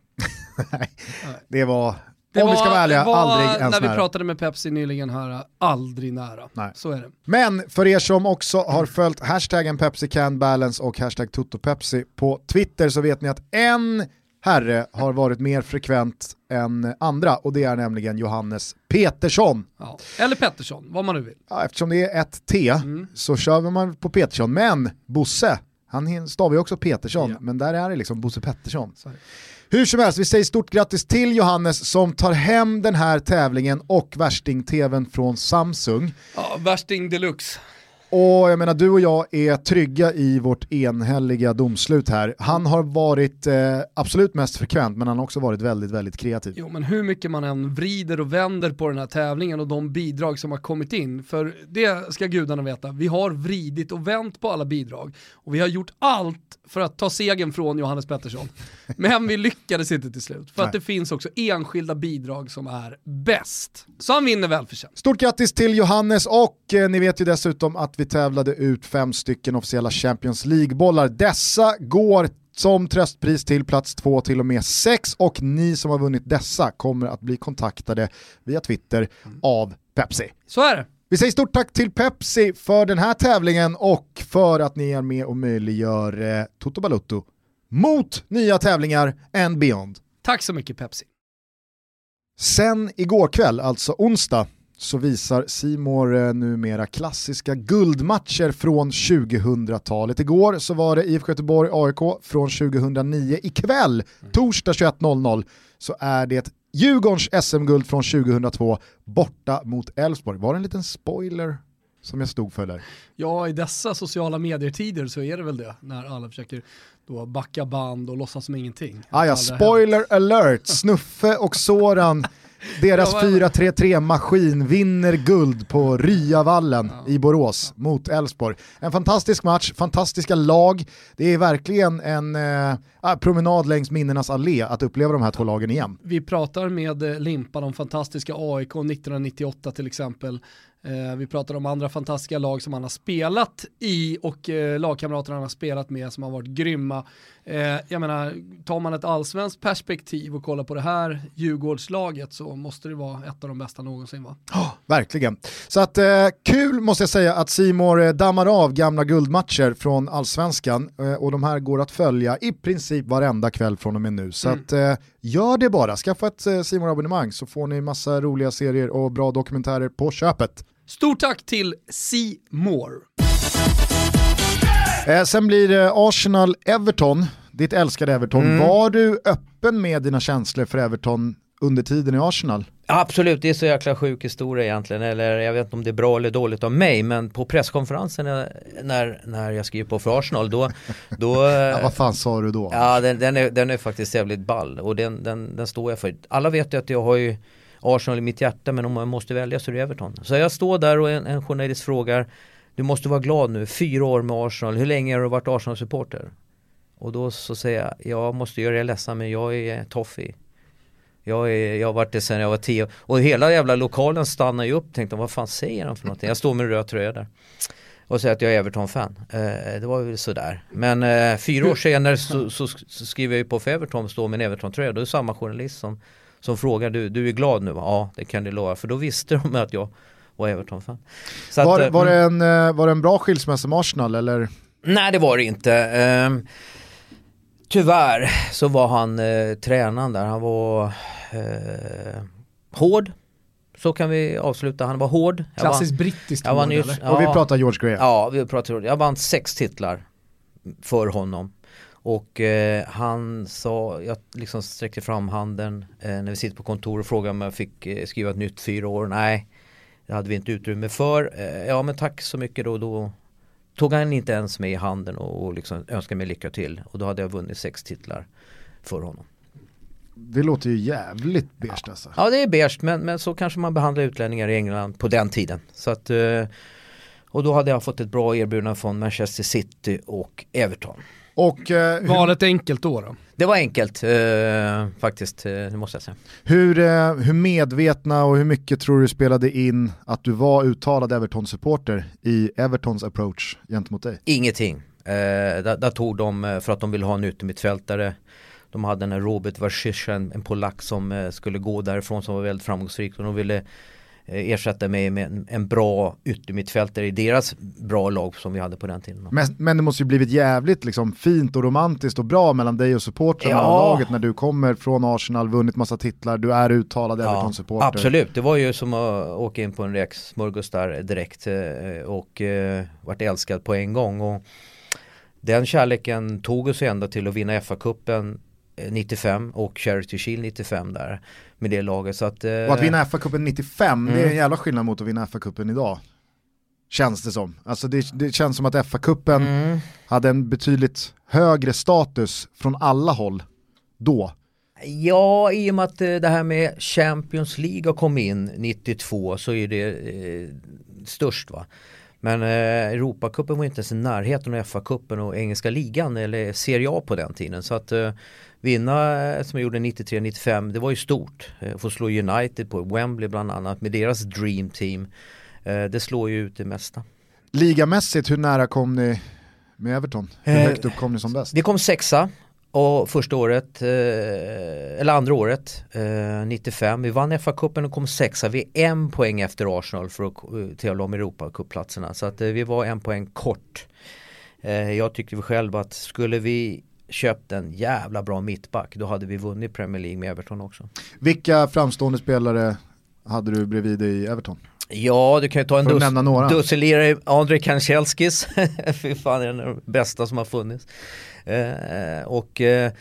<laughs> Det var, Det om vi ska vara ärliga, var, aldrig ens När vi nära. pratade med Pepsi nyligen här, aldrig nära. Nej. Så är det. Men för er som också har följt hashtaggen Pepsi Can Balance och hashtag TotoPepsi på Twitter så vet ni att en herre har varit mer frekvent än andra och det är nämligen Johannes Petersson. Ja. Eller Pettersson, vad man nu vill. Ja, eftersom det är ett T så kör man på Petersson, men Bosse, han stavar ju också Petersson, Ja. men där är det liksom Bosse Pettersson. Det. Hur som helst, vi säger stort grattis till Johannes som tar hem den här tävlingen och värsting-tvn från Samsung. Ja, värsting deluxe. Och jag menar, du och jag är trygga i vårt enhälliga domslut här. Han har varit eh, absolut mest frekvent, men han har också varit väldigt, väldigt kreativ. Jo men hur mycket man än vrider och vänder på den här tävlingen och de bidrag som har kommit in, för det ska gudarna veta, vi har vridit och vänt på alla bidrag och vi har gjort allt för att ta segern från Johannes Pettersson. <laughs> Men vi lyckades inte till slut, för att Nej. det finns också enskilda bidrag som är bäst. Så han vinner välförtjänt. Stort grattis till Johannes och eh, ni vet ju dessutom att vi tävlade ut fem stycken officiella Champions League-bollar. Dessa går som tröstpris till plats 2 till och med 6 och ni som har vunnit dessa kommer att bli kontaktade via Twitter av Pepsi. Så är det. Vi säger stort tack till Pepsi för den här tävlingen och för att ni är med och möjliggör eh, Toto Balutto mot nya tävlingar and beyond. Tack så mycket Pepsi. Sen igår kväll, alltså onsdag, så visar Simor eh, numera klassiska guldmatcher från 2000-talet. Igår så var det IFK Göteborg AIK från 2009. Ikväll, torsdag 21.00, så är det Djurgårdens SM-guld från 2002 borta mot Elfsborg. Var det en liten spoiler som jag stod för där? Ja, i dessa sociala medier-tider så är det väl det, när alla försöker då backa band och låtsas som ingenting. Ah, ja, spoiler alert, Snuffe och Soran <laughs> deras 4-3-3-maskin vinner guld på Ryavallen ja. i Borås mot Elfsborg. En fantastisk match, fantastiska lag. Det är verkligen en eh, promenad längs minnenas allé att uppleva de här två lagen igen. Vi pratar med eh, Limpa, de fantastiska AIK 1998 till exempel. Eh, vi pratar om andra fantastiska lag som han har spelat i och eh, lagkamrater han har spelat med som har varit grymma. Eh, jag menar, tar man ett allsvenskt perspektiv och kollar på det här Djurgårdslaget så måste det vara ett av de bästa någonsin va? Oh, verkligen. Så att eh, kul måste jag säga att Simor eh, dammar av gamla guldmatcher från allsvenskan eh, och de här går att följa i princip varenda kväll från och med nu. Så mm. att gör det bara, skaffa ett Simor abonnemang så får ni massa roliga serier och bra dokumentärer på köpet. Stort tack till C More. Eh, sen blir det Arsenal-Everton, ditt älskade Everton. Mm. Var du öppen med dina känslor för Everton under tiden i Arsenal? Absolut, det är så jäkla sjuk historia egentligen. Eller jag vet inte om det är bra eller dåligt av mig. Men på presskonferensen när, när jag skriver på för Arsenal då... då <laughs> ja, vad fan sa du då? Ja, den, den, är, den är faktiskt jävligt ball. Och den, den, den står jag för. Alla vet ju att jag har ju Arsenal i mitt hjärta men om jag måste välja så är det Everton. Så jag står där och en, en journalist frågar Du måste vara glad nu, fyra år med Arsenal, hur länge har du varit Arsenal-supporter? Och då så säger jag, jag måste göra er ledsen men jag är toffee. Jag, är, jag har varit det sedan jag var tio och hela jävla lokalen stannar ju upp tänkte vad fan säger han för någonting? Jag står med röd tröja där och säger att jag är Everton-fan. Eh, det var väl sådär. Men eh, fyra år senare så, så, så, skriver jag ju på för Everton och står med en Everton-tröja. Då är det samma journalist som som frågar du, du är glad nu? Ja, det kan du lova. För då visste de att jag var Everton-fan. Var, att, var, det mm. en, eh, var det en bra skilsmässa med Arsenal eller? Nej det var det inte. Uh, tyvärr så var han uh, tränaren där, han var uh, hård. Så kan vi avsluta, han var hård. Klassiskt brittiskt hård eller? Ja, och vi pratar George Graham. Ja, vi pratar Jag vann sex titlar för honom. Och eh, han sa, jag liksom sträckte fram handen eh, när vi sitter på kontor och frågade om jag fick eh, skriva ett nytt fyra år. Nej, det hade vi inte utrymme för. Eh, ja men tack så mycket då. Då tog han inte ens med i handen och, och liksom önskade mig lycka till. Och då hade jag vunnit sex titlar för honom. Det låter ju jävligt beige alltså. Ja det är beige men, men så kanske man behandlar utlänningar i England på den tiden. Så att, eh, och då hade jag fått ett bra erbjudande från Manchester City och Everton. Och, eh, Valet enkelt då, då? Det var enkelt eh, faktiskt, eh, det måste jag säga. Hur, eh, hur medvetna och hur mycket tror du spelade in att du var uttalad Everton-supporter i Evertons approach gentemot dig? Ingenting. Eh, där, där, tog de, eh, för att de ville ha en yttermittfältare, de hade en Robert Varsisha, en, en polack som eh, skulle gå därifrån som var väldigt framgångsrik och de ville ersätta mig med en bra yttermittfältare i deras bra lag som vi hade på den tiden. Men, men det måste ju blivit jävligt liksom, fint och romantiskt och bra mellan dig och supportrarna ja. och laget när du kommer från Arsenal, vunnit massa titlar, du är uttalad ja, Everton-supporter. Absolut, det var ju som att åka in på en räksmörgås där direkt eh, och eh, vart älskad på en gång. Och den kärleken tog oss ända till att vinna FA-cupen 95 och Charity Shield 95 där med det laget. Så att, eh... Och att vinna FA-cupen 95, mm. det är en mm. jävla skillnad mot att vinna FA-cupen idag. Känns det som. Alltså det, det känns som att FA-cupen mm. hade en betydligt högre status från alla håll då. Ja, i och med att eh, det här med Champions League har kommit in 92 så är det eh, störst va. Men eh, Europacupen var inte ens i närheten av FA-cupen och engelska ligan eller Serie A på den tiden. Så att eh, vinna eh, som jag gjorde 93-95 det var ju stort. Eh, få slå United på Wembley bland annat med deras Dream Team. Eh, det slår ju ut det mesta. Ligamässigt, hur nära kom ni med Everton? Hur Eh, högt upp kom ni som bäst? Vi kom sexa och första året, eh, eller andra året, eh, 95. Vi vann FA-cupen och kom sexa. Vi är en poäng efter Arsenal för att eh, tävla om Europacuplatserna. Så att eh, vi var en poäng kort. Eh, jag tyckte vi själva att skulle vi köpt en jävla bra mittback då hade vi vunnit Premier League med Everton också. Vilka framstående spelare hade du bredvid dig i Everton? Ja, du kan ju ta en dus dussinlirare, Andrei Kanchelskis, <laughs> fy fan är den bästa som har funnits. Eh, och eh,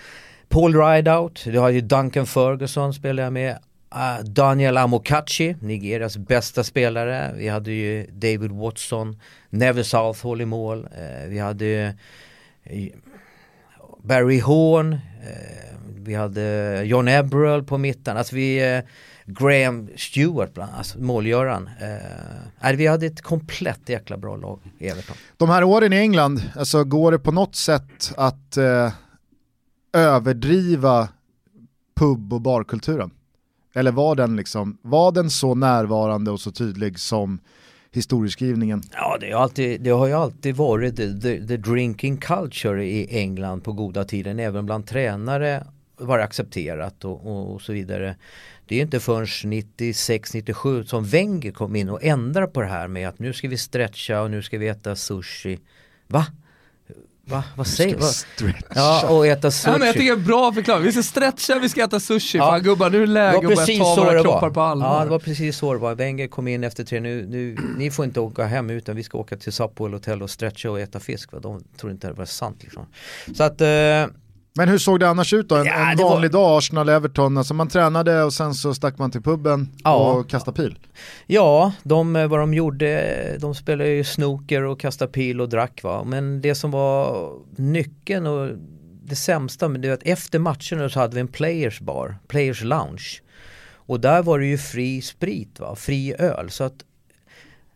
Paul Rideout, det har ju Duncan Ferguson spelar jag med. Ah, Daniel Amokachi, Nigerias bästa spelare. Vi hade ju David Watson, Neville Southall i mål. Eh, vi hade eh, Barry Horn, eh, vi hade John Eberl på mitten. Alltså vi, Graham Stewart bland annat, alltså målgöraren. Eh, vi hade ett komplett jäkla bra lag i Everton. De här åren i England, alltså går det på något sätt att eh, överdriva pub och barkulturen? Eller var den, liksom, var den så närvarande och så tydlig som historieskrivningen? Ja, det, alltid, det har ju alltid varit the, the, the drinking culture i England på goda tiden. Även bland tränare var det accepterat och, och, och så vidare. Det är inte förrän 96-97 som Wenger kom in och ändrade på det här med att nu ska vi stretcha och nu ska vi äta sushi. Va? Va? Vad säger du? Ja, och äta sushi. Ja, men jag tycker det är en bra förklaring. Vi ska stretcha, vi ska äta sushi. Ja. Fan gubbar, nu är det läge att börja ta våra kroppar på allvar. Ja, det var precis så det var. Wenger kom in efter tre, nu, nu, ni får inte åka hem utan vi ska åka till Sapwell Hotel och stretcha och äta fisk. Va? De tror inte det var sant liksom. Så att eh, Men hur såg det annars ut då? En, Ja, en det var- vanlig dag, Arsenal-Everton, alltså man tränade och sen så stack man till puben Ja. och kastade pil. Ja, de, eh, vad de gjorde, de spelade ju snooker och kastade pil och drack va. Men det som var nyckeln och det sämsta, men det var att efter matcherna så hade vi en players bar, players lounge. Och där var det ju fri sprit va, fri öl. Så att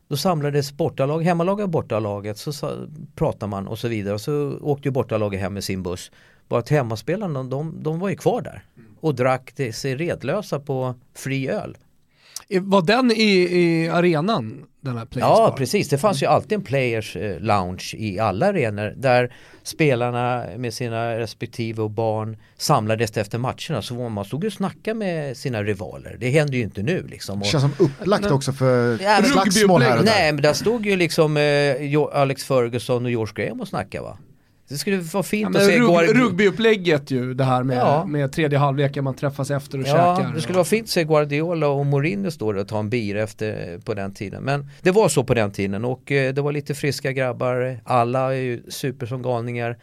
då samlades bortalag, hemmalag och bortalaget, så sa, pratade man och så vidare. Och så åkte ju bortalaget hem med sin buss. Bara att hemmaspelarna, de, de var ju kvar där. Och drack det, sig redlösa på fri öl. Var den i, i arenan, den här Players Ja Bar? precis, det fanns ju alltid en players eh, lounge i alla arenor där spelarna med sina respektive och barn samlades efter matcherna så man stod ju och snackade med sina rivaler. Det händer ju inte nu liksom. Det Och, känns som upplagt också för Ja, men- slagsmål här och där. Nej men där stod ju liksom eh, Alex Ferguson och George Graham och snackade va. Det skulle vara fint Ja, att se rug, Guard- rugbyupplägget ju, det här med, Ja. med tredje halvleken, man träffas efter och Ja, käkar. det skulle vara fint att se Guardiola och Mourinho stå där och ta en bira efter på den tiden. Men det var så på den tiden och eh, det var lite friska grabbar. Alla är ju super som galningar.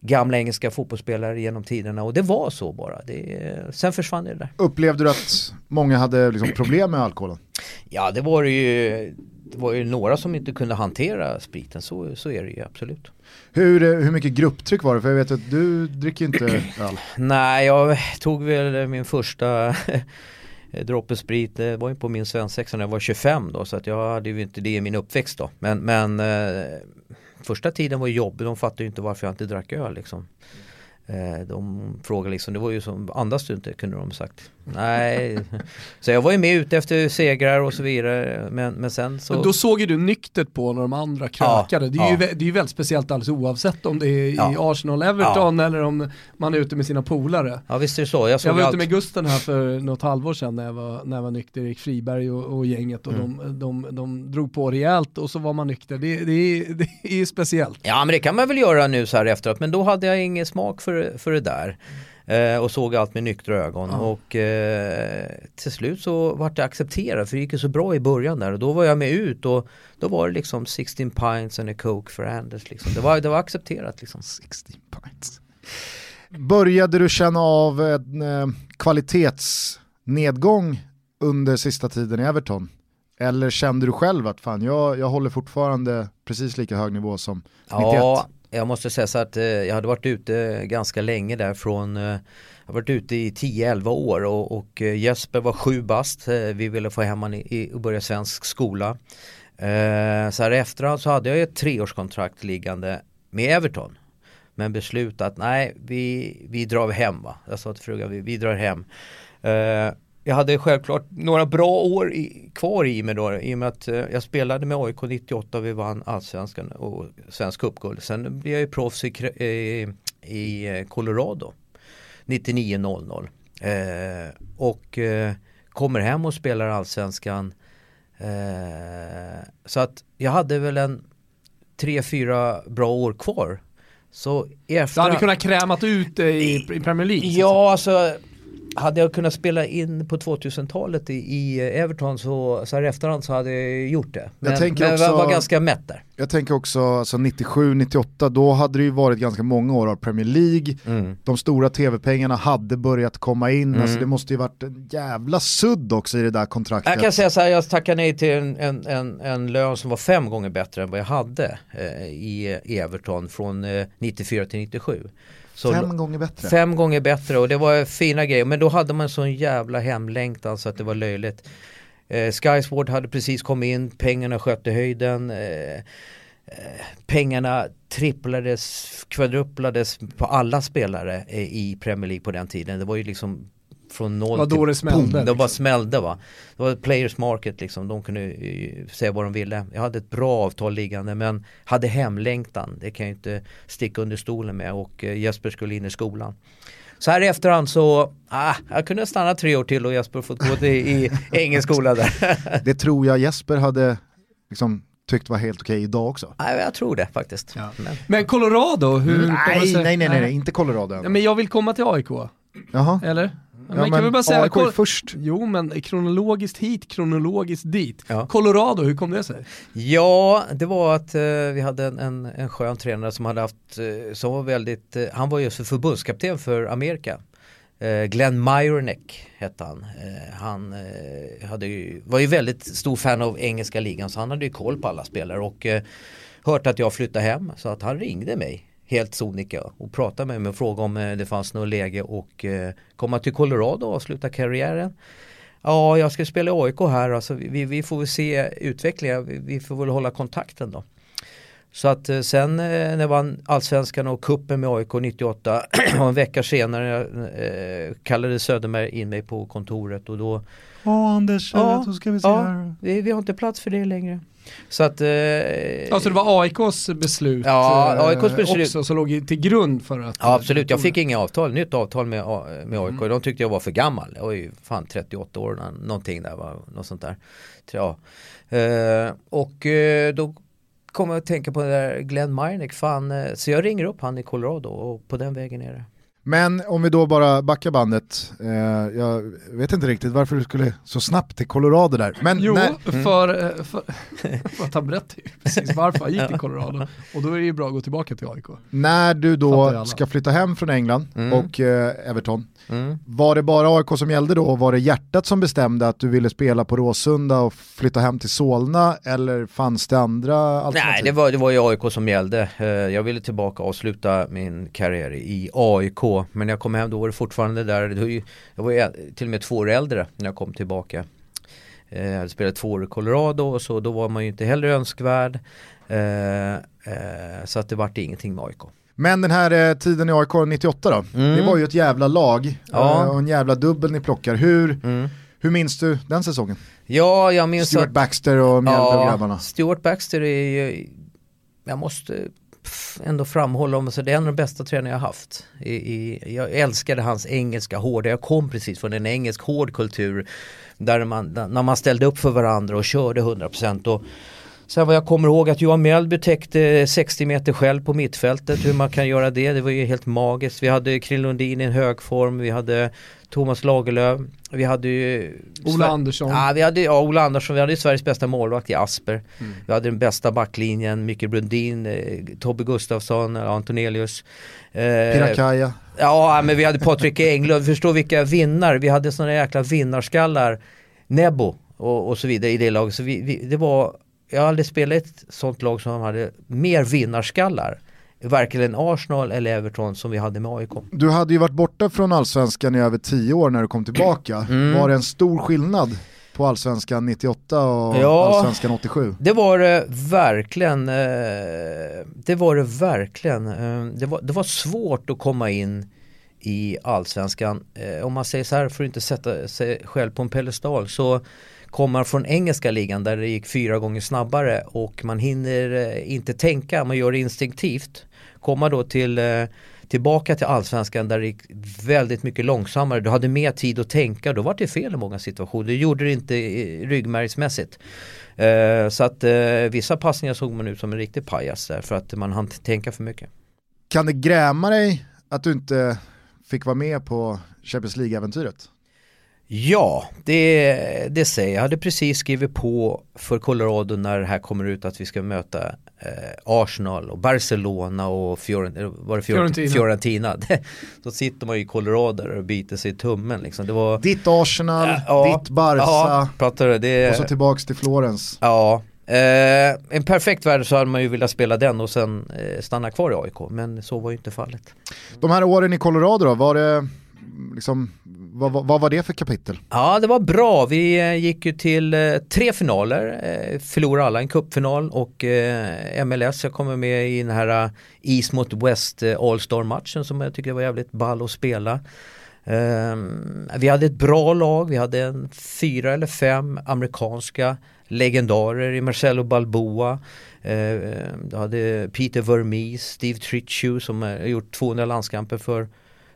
Gamla engelska fotbollsspelare genom tiderna och det var så bara. Det, eh, sen försvann det där. Upplevde du att många hade liksom problem med alkoholen? Ja det var det ju, det var ju några som inte kunde hantera spriten, så, så är det ju absolut. Hur, eh, hur mycket grupptryck var det? För jag vet att du dricker inte <clears throat> öl. Nej, jag tog väl min första <laughs> droppe sprit, det var ju på min svensexa när jag var 25 då så att jag hade ju inte det i min uppväxt då. Men, men eh, första tiden var jobbig, de fattade ju inte varför jag inte drack öl liksom. Eh, de frågade liksom, det var ju som, andas du inte kunde de sagt. Nej, så jag var ju med ute efter segrar och så vidare men, men sen så Men då såg ju du nyktert på när de andra krökade. det, är ju, ja. vä- det är ju väldigt speciellt alldeles oavsett om det är i Ja. Arsenal-Everton eller om man är ute med sina polare. Ja visst är det så, jag Jag var ju ute allt. med Gusten här för något halvår sedan när jag var, när jag var nykter, Erik Friberg och, och gänget och Mm. de, de, de drog på rejält och så var man nykter. Det, det, är- <laughs> det är ju speciellt. Ja men det kan man väl göra nu så här efteråt men då hade jag ingen smak för, för det där. Eh, och såg allt med nyktra ögon Ja. och eh, till slut så vart det accepterat för det gick ju så bra i början där och då var jag med ut och då var det liksom 16 pints and a coke for Anders liksom. Det var, det var accepterat liksom. 16 pints. Började du känna av en eh, kvalitetsnedgång under sista tiden i Everton? Eller kände du själv att fan, jag, jag håller fortfarande precis lika hög nivå som 91? Ja, jag måste säga så att eh, jag hade varit ute ganska länge där från eh, Jag har varit ute i 10-11 år och, och eh, Jesper var sju bast. Eh, vi ville få hem honom i, i, och börja svensk skola. Eh, så här efterhand så hade jag ett treårskontrakt liggande med Everton. Men beslutat, nej, vi, vi drar hem va. Jag sa till frugan, vi, vi drar hem. Eh, Eh, jag hade självklart några bra år i, kvar i mig då i och med att eh, jag spelade med AIK 98 och vi vann allsvenskan och svensk cupguld. Sen blev jag ju proffs i, Kre- i, i eh, Colorado 99-00. Eh, och eh, kommer hem och spelar allsvenskan. Eh, så att jag hade väl en tre, fyra bra år kvar. Så Du efter... hade kunnat krämat ut i, i Premier League. Ja, alltså hade jag kunnat spela in på 2000-talet i, i Everton så, så här i efterhand så hade jag gjort det. Men, tänker men också- jag var ganska mätt där. Jag tänker också, alltså 97-98, då hade det ju varit ganska många år av Premier League. Mm. De stora tv-pengarna hade börjat komma in, Mm. alltså det måste ju varit en jävla sudd också i det där kontraktet. Jag kan säga så här, jag tackade nej till en, en, en, en lön som var fem gånger bättre än vad jag hade eh, i, i Everton från eh, 94 till 97. Så Fem gånger bättre. Fem gånger bättre och det var fina grejer men då hade man sån jävla hemlängtan så att det var löjligt. Eh, Skysword hade precis kommit in, pengarna sköt i höjden. Eh, eh, pengarna tripplades, kvadruplades på alla spelare eh, i Premier League på den tiden. Det var ju liksom från noll Det var då till det smällde, boom. Det liksom. bara smällde va. Det var players market liksom, de kunde säga vad de ville. Jag hade ett bra avtal liggande men hade hemlängtan. Det kan jag inte sticka under stolen med och eh, Jesper skulle in i skolan. Så här i efterhand så, ah, jag kunde stanna tre år till och Jesper fått gå till, i <laughs> engelsk skola där. <laughs> Det tror jag Jesper hade liksom, tyckt var helt okej idag också. Nej, jag tror det faktiskt. Men, Men Colorado, hur Mm, kommer det nej, nej, nej, nej, inte Colorado. Ja, men jag vill komma till AIK. Jaha. Eller? Ja, man kan väl bara säga AIK är först. Jo men kronologiskt hit, kronologiskt dit. Ja. Colorado, hur kom det sig? Ja, det var att eh, vi hade en, en, en skön tränare som hade haft, eh, som var väldigt, eh, han var ju så förbundskapten för Amerika. Eh, Glenn Myronek hette han. Eh, han eh, hade ju, var ju väldigt stor fan av engelska ligan så han hade ju koll på alla spelare och hört att jag flyttade hem så att han ringde mig helt sonika och pratade med mig och frågade om eh, det fanns något läge och eh, komma till Colorado och avsluta karriären. Ja, jag ska spela i AIK här, alltså, vi, vi får väl se utvecklingen, vi, får väl hålla kontakten då. Så att eh, sen när jag vann allsvenskan och kuppen med AIK 98 <clears throat> och en vecka senare eh, kallade Söderberg in mig på kontoret och då Ja Anders, Ja, då ska vi se ja. här. vi, vi har inte plats för det längre. Så att... Eh, Alltså det var AIKs beslut, Ja, eh, AIKs beslut. också som låg till grund för att... Ja absolut, jag fick inget avtal, nytt avtal med, med AIK. De tyckte jag var för gammal. Jag var ju fan 38 år, nå- någonting där, va? något sånt där. Ja. Eh, och eh, då kom jag att tänka på det där Glenn Mynek, fan. Eh, så jag ringer upp han i Colorado och på den vägen är det. Men om vi då bara backar bandet, eh, jag vet inte riktigt varför du skulle så snabbt till Colorado där. Men Jo, när, för, eh, för, <laughs> för att han berättade ju precis varför han gick till Colorado. Och då är det ju bra att gå tillbaka till AIK. när du då ska flytta hem från England Mm. och eh, Everton, Mm. var det bara AIK som gällde då? Var det hjärtat som bestämde att du ville spela på Råsunda och flytta hem till Solna eller fanns det andra alternativ? Nej, det var, det var ju AIK som gällde. Eh, Jag ville tillbaka och avsluta min karriär i AIK. Men när jag kom hem då var det fortfarande där. Det var ju, jag var ju till och med två år äldre när jag kom tillbaka. Eh, Jag hade spelat två år i Colorado och så då var man ju inte heller önskvärd. Eh, eh, Så att det vart ingenting med AIK. Men den här eh, tiden i AIK 98 då, Mm. det var ju ett jävla lag Ja. eh, och en jävla dubbel ni plockar. Hur, Mm. hur minns du den säsongen? Ja, jag minns Stuart att... Baxter och Mjällby och grabbarna. Stuart Baxter är ju, jag måste ändå framhålla om, så det är en av de bästa tränare jag haft. I, i, jag älskade hans engelska hårda, jag kom precis från en engelsk hård kultur där man, där, när man ställde upp för varandra och körde 100% och Sen vad jag kommer ihåg att Johan Mjällby täckte 60 meter själv på mittfältet, hur man kan göra det, det var ju helt magiskt. Vi hade Krill Lundin i en hög form, vi hade Thomas Lagerlöf, vi hade ju Ola Andersson. Ja, vi hade, ja, Ola Andersson, vi hade ju Sveriges bästa målvakt i Asper. Mm. Vi hade den bästa backlinjen, Mikael Brundin, eh, Tobbe Gustafsson, Antonelius. Eh, Pirakaja. Ja, men vi hade Patrik Englund, förstå vilka vinnare, vi hade sådana jäkla vinnarskallar. Nebo och, och så vidare i det laget. Så vi, vi, det var, jag har aldrig spelat ett sånt lag som hade mer vinnarskallar. Varken Arsenal eller Everton som vi hade med AIK. Du hade ju varit borta från allsvenskan i över tio år när du kom tillbaka. <clears throat> Mm. Var det en stor skillnad på allsvenskan 98 och Ja. allsvenskan 87? Det var det verkligen. Eh, det var det verkligen. Eh, det, var, det var svårt att komma in i allsvenskan. Eh, om man säger så här för att inte sätta sig själv på en pedestal så Komma från engelska ligan där det gick fyra gånger snabbare och man hinner eh, inte tänka, man gör det instinktivt. Komma då till eh, tillbaka till allsvenskan där det gick väldigt mycket långsammare. Du hade mer tid att tänka, då var det fel i många situationer. Du gjorde det inte eh, ryggmärgsmässigt. Så att vissa passningar såg man ut som en riktig pajas där för att man hann tänka för mycket. Kan det gräma dig att du inte fick vara med på Champions League-äventyret? Ja, det, det säger jag. Jag hade precis skrivit på för Colorado när det här kommer ut att vi ska möta eh, Arsenal och Barcelona och Fiorent, var det Fiorentina. Fiorentina. <laughs> Då sitter man ju i Colorado och biter sig i tummen. Liksom. Det var, ditt Arsenal, ja, ditt Barca ja, pratar det, och så tillbaks till Florens. Ja, Eh, en perfekt värld så hade man ju velat spela den och sen eh, stanna kvar i AIK, men så var ju inte fallet. De här åren i Colorado då, var det liksom, vad, vad, vad, var det för kapitel? Ja, det var bra. Vi eh, gick ju till eh, tre finaler, eh, förlorade alla en cupfinal och MLS, jag kommer med i den här East mot West All-Star-matchen som jag tycker var jävligt ball att spela. Vi hade ett bra lag, vi hade en fyra eller fem amerikanska legendarer i Marcelo Balboa. Eh, du hade Peter Vermees, Steve Trichu som har gjort 200 landskamper för,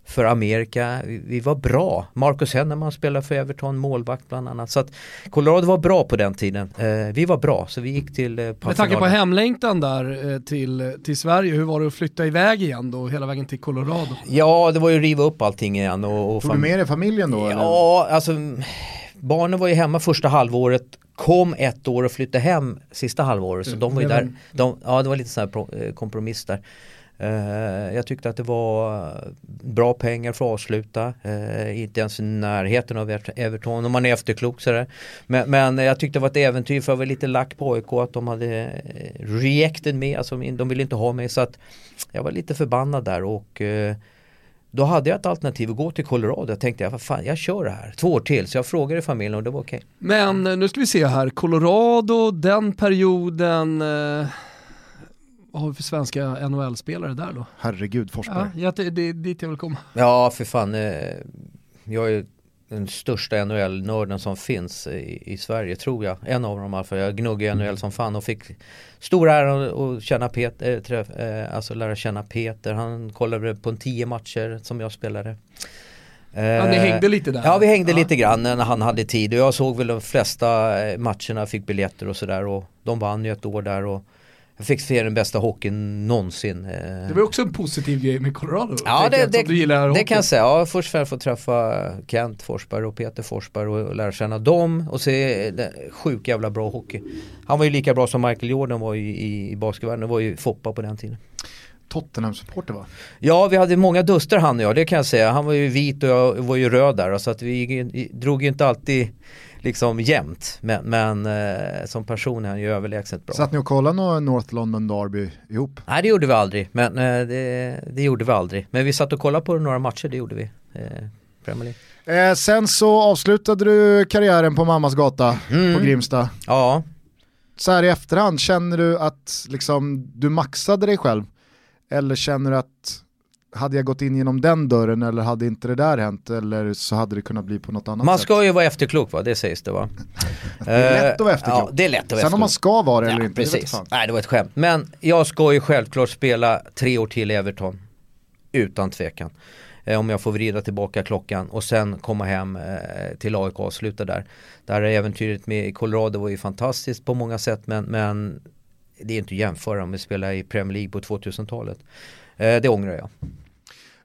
för Amerika. Vi, vi var bra. Marcus Henneman spelade för Everton, målvakt bland annat. Så att Colorado var bra på den tiden. Eh, vi var bra så vi gick till eh, Med tanke på hemlängtan där eh, till, till Sverige, hur var det att flytta iväg igen då hela vägen till Colorado? Ja, det var ju att riva upp allting igen. Och, och Tog du med dig familjen då? Ja, eller? alltså barnen var ju hemma första halvåret kom ett år och flyttade hem sista halvåret. Så de var ju där, de, ja det var lite sån här kompromiss där. Eh, jag tyckte att det var bra pengar för att avsluta, eh, inte ens i närheten av Everton om man är efterklok sådär. Men, men jag tyckte det var ett äventyr för jag var lite lack på AIK att de hade eh, rejected mig, alltså de ville inte ha mig så att jag var lite förbannad där och då hade jag ett alternativ att gå till Colorado. Jag tänkte, vad fan, jag kör det här. Två år till. Så jag frågade familjen och det var okej. Okay. Men nu ska vi se här, Colorado, den perioden, eh, har vi för svenska NHL-spelare där då? Herregud, Forsberg. Ja, det är dit jag vill komma. Ja, för fan. Eh, jag är den största NHL-nörden som finns i, i, Sverige, tror jag. En av dem i alla fall. Jag gnuggar NHL som fan och fick stor ära att känna Peter, äh, träff, äh, alltså lära känna Peter. Han kollade på en tio matcher som jag spelade. Ja, ni hängde lite där? Ja, vi hängde ja. lite grann när han hade tid och jag såg väl de flesta matcherna, fick biljetter och sådär och de vann ju ett år där och jag fick se den bästa hockeyn någonsin. Det var också en positiv grej med Colorado. Ja, det, det, det kan jag säga. Ja, först för att få träffa Kent Forsberg och Peter Forsberg och lära känna dem och se sjuk jävla bra hockey. Han var ju lika bra som Michael Jordan var i, i, i basketvärlden. Det var ju Foppa på den tiden. Tottenham-supporter va? Ja, vi hade många duster han och jag, det kan jag säga. Han var ju vit och jag var ju röd där. Så att vi drog ju inte alltid liksom jämnt. Men, men eh, som person är han ju överlägset bra. Satt ni och kollade någon North London Derby ihop? Nej det gjorde vi aldrig. Men eh, det, det, gjorde vi aldrig. Men vi satt och kollade på några matcher, det gjorde vi. Eh, Premier League. Eh, sen så avslutade du karriären på mammas gata mm. på Grimsta. Ja. Så här i efterhand, känner du att liksom, du maxade dig själv? Eller känner du att hade jag gått in genom den dörren eller hade inte det där hänt eller så hade det kunnat bli på något annat Man ska ju vara efterklok va, det sägs det va. <laughs> det är lätt att vara efterklok. Ja, det är lätt att vara Sen om man ska vara det eller ja, inte, precis. Det Nej det var ett skämt. Men jag ska ju självklart spela tre år till i Everton. Utan tvekan. Eh, om jag får vrida tillbaka klockan och sen komma hem eh, till AIK och sluta där. Där äventyret med Colorado var ju fantastiskt på många sätt men, men det är inte att jämföra med att spela i Premier League på 2000-talet. Eh, det ångrar jag.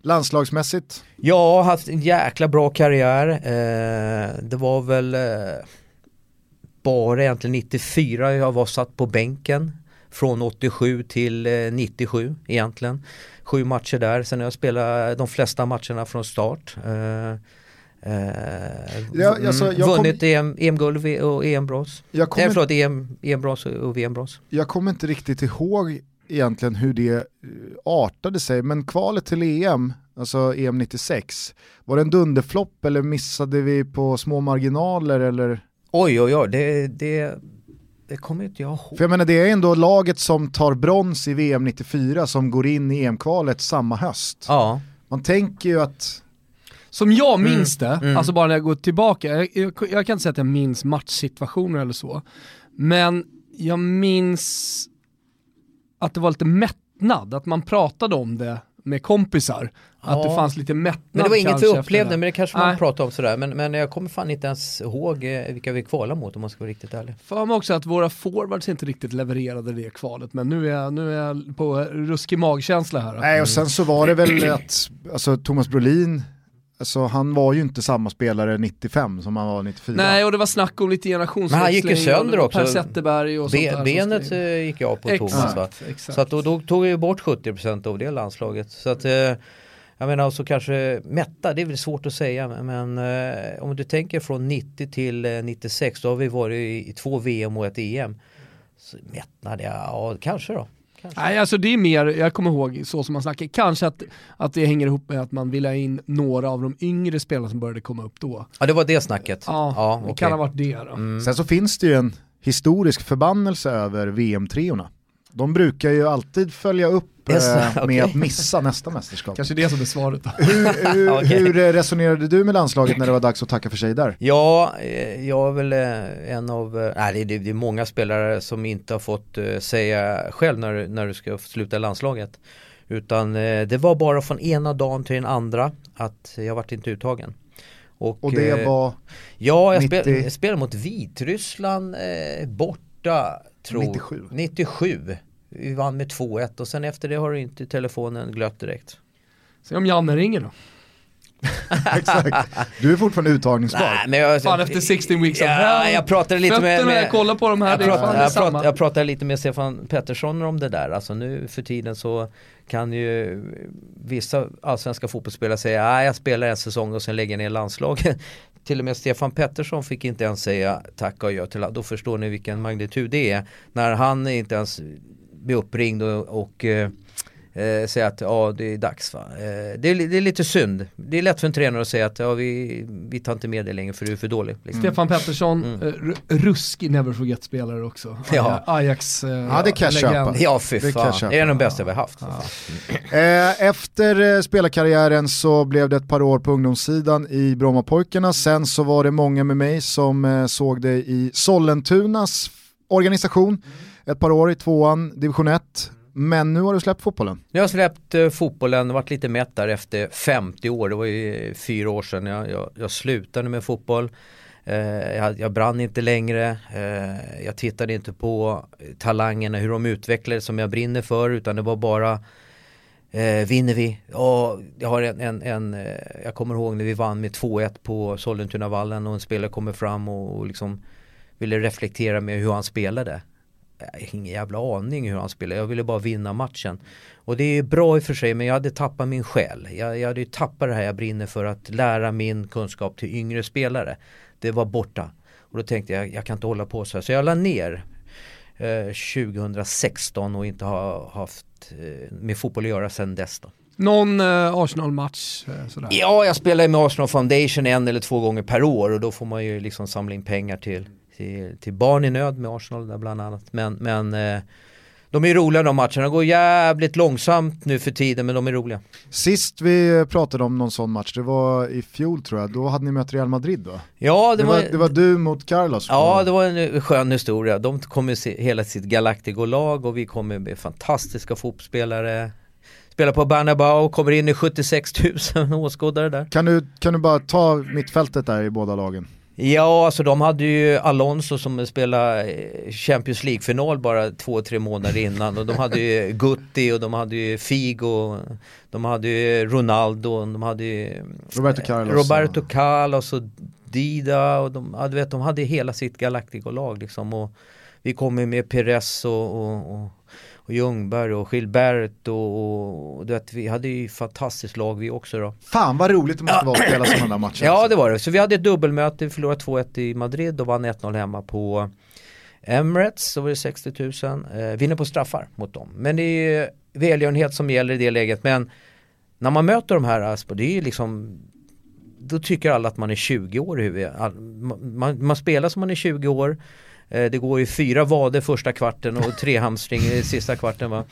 Landslagsmässigt? Jag har haft en jäkla bra karriär. Eh, det var väl eh, bara egentligen 94 jag var satt på bänken. Från 87 till eh, 97 egentligen. Sju matcher där, sen har jag spelat de flesta matcherna från start. Eh, Eh, ja, alltså, vunnit kom... EM, EM-guld och EM-brons. Nej förlåt, EM, EM-brons och VM-brons. Jag kommer inte riktigt ihåg egentligen hur det eh, artade sig, men kvalet till EM, alltså EM 96, var det en dunderflopp eller missade vi på små marginaler eller? Oj oj oj, det, det, det kommer inte jag ihåg. För jag menar det är ändå laget som tar brons i VM 94 som går in i EM-kvalet samma höst. Ja. Man tänker ju att Som jag minns det, mm. alltså bara när jag går tillbaka, jag, jag, jag kan inte säga att jag minns matchsituationer eller så, men jag minns att det var lite mättnad, att man pratade om det med kompisar. Att Ja. det fanns lite mättnad Men det var inget vi upplevde, det. men det kanske man Nej. pratade om sådär. Men, men jag kommer fan inte ens ihåg eh, vilka vi kvalade mot om man ska vara riktigt ärlig. För mig också att våra forwards inte riktigt levererade det kvalet, men nu är jag, nu är jag på ruskig magkänsla här. Nej och sen så var det väl att, alltså Thomas Brolin, alltså han var ju inte samma spelare 95 som han var 94. Nej, och det var snack om lite Men generationsväxling. han gick ju sönder också. Per Zetterberg och sånt Be, där benet skulle eh, gick jag på Exakt, Thomas va? exakt. Så att då, då tog jag ju bort 70% av det landslaget. Så att eh, jag menar och så kanske mätta, det är väl svårt att säga men eh, om du tänker från 90 till eh, 96 då har vi varit i, i två VM och ett EM. Så mättnad, ja, ja kanske då. Nej, alltså det är mer, jag kommer ihåg så som man snackar, kanske att, att det hänger ihop med att man vill ha in några av de yngre spelarna som började komma upp då. Ja det var det snacket. Ja, ja det okej. kan ha varit det då. Mm. Sen så finns det ju en historisk förbannelse över VM-treorna. De brukar ju alltid följa upp <laughs> Yes, eh, med att missa nästa mästerskap. Kanske det som är svaret då. Hur, hur, <laughs> Okej. hur eh, resonerade du med landslaget när det var dags att tacka för sig där? Ja, eh, jag är väl en av, nej det, det, det är många spelare som inte har fått säga själv när, du- när du ska sluta landslaget. Utan det var bara från ena dagen till den andra att jag vart inte uttagen. Och det eh, var, Ja, jag, 90 spel, jag spelade mot Vitryssland eh, borta tror 97. 97. Vi vann med 2-1 och sen efter det har inte telefonen glött direkt. Se om Janne ringer då. <laughs> exakt. Du är fortfarande uttagningsbar. Nej, men jag, Fan efter 16 weeks of ja, hell. jag pratade lite med, med jag kollar på de här, jag, pratade, jag, pratade, jag pratade lite med Stefan Pettersson om det där. Alltså nu för tiden så kan ju vissa allsvenska fotbollsspelare säga att jag spelar en säsong och sen lägger ner landslaget. Till och med Stefan Pettersson fick inte ens säga tack och adjö till Då förstår ni vilken magnitud det är. När han inte ens blir uppringd och, och eh, eh, säga att ja det är dags va. Eh, det, är, det är lite synd. Det är lätt för en tränare att säga att ja, vi, vi tar inte med dig längre för du är för dålig. Liksom. Stefan Pettersson, Mm. eh, ru- ruskig never forget-spelare också. Ja. Ajax eh, Ja, det kan jag legend. köpa. Ja fy Det fan, köpa. det är den bästa vi har haft. Eh, efter eh, spelarkarriären så blev det ett par år på ungdomssidan i Brommapojkarna. Sen så var det många med mig som eh, såg det i Sollentunas organisation. Ett par år i tvåan, division 1. Men nu har du släppt fotbollen. Jag har släppt eh, fotbollen, varit lite mätt där efter 50 år. Det var ju fyra år sedan jag, jag, jag slutade med fotboll. Eh, jag, jag brann inte längre. Eh, jag tittade inte på talangerna, hur de utvecklades som jag brinner för. Utan det var bara eh, vinner vi? Ja, jag har en, en, en eh, jag kommer ihåg när vi vann med 2-1 på Sollentunavallen och en spelare kommer fram och, och liksom ville reflektera med hur han spelade. Ingen jävla aning hur han spelade, jag ville bara vinna matchen. Och det är bra i och för sig men jag hade tappat min själ. Jag, jag hade ju tappat det här jag brinner för att lära min kunskap till yngre spelare. Det var borta. Och då tänkte jag, jag kan inte hålla på så här. Så jag la ner eh, 2016 och inte har haft eh, med fotboll att göra sedan dess då. Någon eh, Arsenal-match eh. Ja, jag spelar med Arsenal Foundation en eller två gånger per år och då får man ju liksom samla in pengar till, till, till barn i nöd med Arsenal där bland annat. Men, men eh, de är roliga de matcherna, de går jävligt långsamt nu för tiden men de är roliga. Sist vi pratade om någon sån match, det var i fjol tror jag, då hade ni mött Real Madrid va? Ja, Det, var, det var du mot Carlos. Ja, det var en skön historia. De kommer se hela sitt Galactico-lag och vi kommer med fantastiska fotbollsspelare. Spelar på Bernabéu, kommer in i 76 000 <laughs> åskådare där. Kan du, kan du bara ta mittfältet där i båda lagen? Ja, alltså de hade ju Alonso som spelade eh, Champions League-final bara två, tre månader innan och de hade ju <laughs> Gutti och de hade ju Figo, de hade ju Ronaldo, de hade ju Roberto Carlos. Roberto Carlos och Dida och de, ja, du vet, de hade hela sitt Galactico-lag liksom och vi kom ju med Perez och, och, och, och Ljungberg och Gilbert och, och, du vet, vi hade ju fantastiskt lag vi också då. Fan vad roligt det måste vara att <clears throat> spela sådana matcher. Ja det var det, så vi hade ett dubbelmöte, vi förlorade 2-1 i Madrid och vann 1-0 hemma på Emirates, så var det 60 000, eh, vinner på straffar mot dem. Men det är välgörenhet som gäller i det läget, men när man möter de här, alltså, det är ju liksom då tycker alla att man är 20 år i huvudet. Man, man spelar som man är 20 år Eh, det går ju fyra vader första kvarten och tre hamstring i sista kvarten. Va?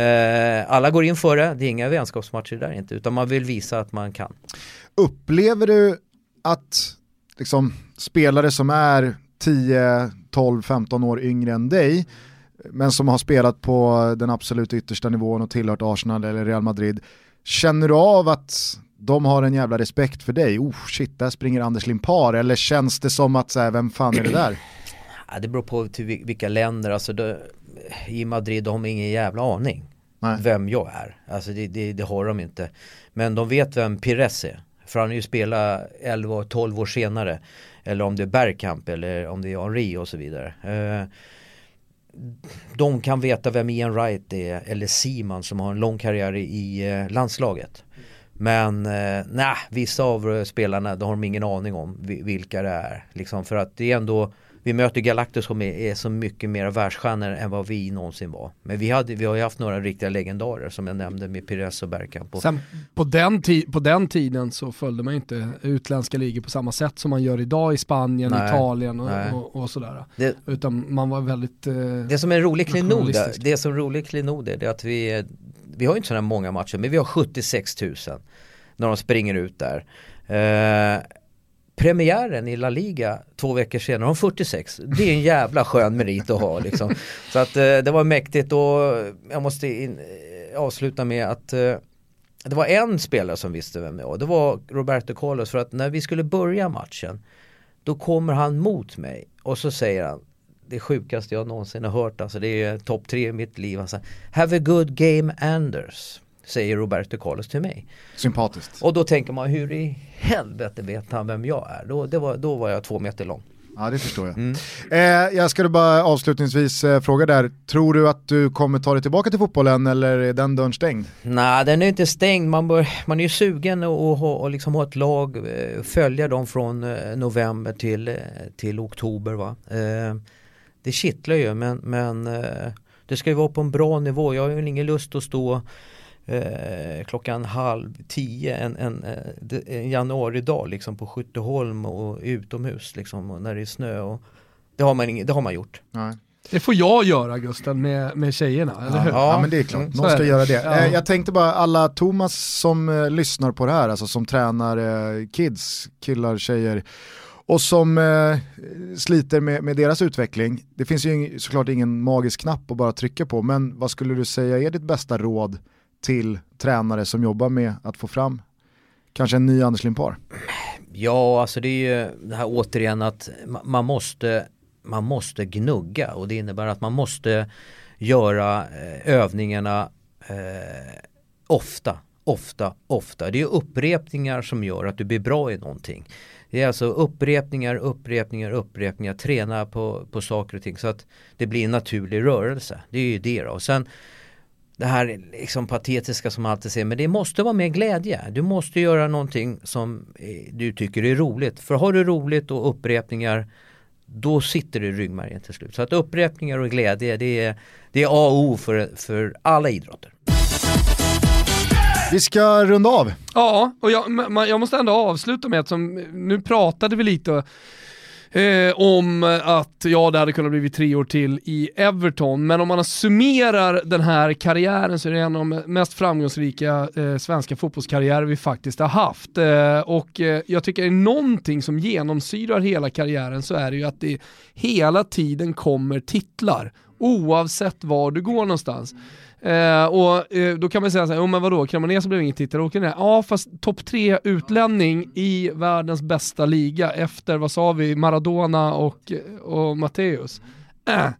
Eh, alla går in för det, det är inga vänskapsmatcher där inte, utan man vill visa att man kan. Upplever du att liksom, spelare som är 10, 12, 15 år yngre än dig, men som har spelat på den absolut yttersta nivån och tillhört Arsenal eller Real Madrid, känner du av att de har en jävla respekt för dig? Oh shit, där springer Anders Limpar, eller känns det som att så här, vem fan är det där? Ja, det beror på till vilka länder, alltså det, i Madrid de har ingen jävla aning Nej. vem jag är. Alltså det, det, det, har de inte. Men de vet vem Pires är. För han har ju spelat 11-12 år senare. Eller om det är Bergkamp eller om det är Henri och så vidare. Eh, de kan veta vem Ian Wright är eller Simon som har en lång karriär i eh, landslaget. Men eh, nej, vissa av spelarna de har de ingen aning om vilka det är. Liksom för att det är ändå vi möter Galactus som är, är så mycket mer världsstjärnor än vad vi någonsin var. Men vi, hade, vi har ju haft några riktiga legendarer som jag nämnde med Pires och Bergkamp. Sen, på, den på den tiden så följde man ju inte utländska ligor på samma sätt som man gör idag i Spanien, nej, Italien och, och, och, sådär. Det, Utan man var väldigt eh, Det som är en rolig klenod, det som är rolig klenod är att vi, vi har ju inte sådana många matcher men vi har 76 000 när de springer ut där. Eh, premiären i La Liga två veckor senare, har 46. Det är en jävla skön merit att ha liksom. Så att eh, det var mäktigt och jag måste in, eh, avsluta med att eh, det var en spelare som visste vem jag var. Det var Roberto Carlos för att när vi skulle börja matchen då kommer han mot mig och så säger han det sjukaste jag någonsin har hört, alltså det är topp tre i mitt liv. Alltså, Have a good game Anders säger Roberto Carlos till mig. Sympatiskt. Och då tänker man, hur i helvete vet han vem jag är? Då, var, då var jag två meter lång. Ja det förstår jag. Mm. Eh, jag ska bara avslutningsvis eh, fråga där, tror du att du kommer ta dig tillbaka till fotbollen eller är den dörren stängd? Nej den är inte stängd, man, bör, man är ju sugen att och liksom ha ett lag, eh, följa dem från eh, november till, eh, till oktober. Va? Eh, det kittlar ju men, men det ska ju vara på en bra nivå, jag har ju ingen lust att stå eh, klockan halv tio en, en, eh, en januaridag liksom på Skytteholm och utomhus liksom och när det är snö. Och, det, har man ing, det har man gjort. Nej. Det får jag göra Gusten med, med tjejerna, eller hur? Ja, men det är klart, någon ska göra det. Ja. Eh, jag tänkte bara alla Thomas som eh, lyssnar på det här, alltså som tränar eh, kids, killar, tjejer och som eh, sliter med, med, deras utveckling. Det finns ju såklart ingen magisk knapp att bara trycka på, men vad skulle du säga är ditt bästa råd till tränare som jobbar med att få fram kanske en ny Anders Limpar? Ja, alltså det är ju det här återigen att man måste, man måste gnugga och det innebär att man måste göra eh, övningarna eh, ofta, ofta, ofta. Det är upprepningar som gör att du blir bra i någonting. Det är alltså upprepningar, upprepningar, upprepningar, träna på, på saker och ting så att det blir en naturlig rörelse. Det är ju det då. Och sen det här liksom patetiska som man alltid säger, men det måste vara med glädje. Du måste göra någonting som eh, du tycker är roligt. För har du roligt och upprepningar då sitter det i ryggmärgen till slut. Så att upprepningar och glädje det är, det är A och O för, för alla idrotter. Vi ska runda av. Ja, och jag, jag måste ändå avsluta med att som, nu pratade vi lite eh, om att ja, det hade kunnat bli tre år till i Everton, men om man summerar den här karriären så är det en av de mest framgångsrika eh, svenska fotbollskarriärer vi faktiskt har haft. Eh, och eh, jag tycker det är någonting som genomsyrar hela karriären så är det ju att det hela tiden kommer titlar, oavsett var du går någonstans. Eh, och eh, då kan man säga såhär, oh, men vadå, Cremonese blev ingen titel, åker ner. Ja fast topp tre utlänning i världens bästa liga efter, vad sa vi, Maradona och, och Matteus. Äh. <clears throat> Eh,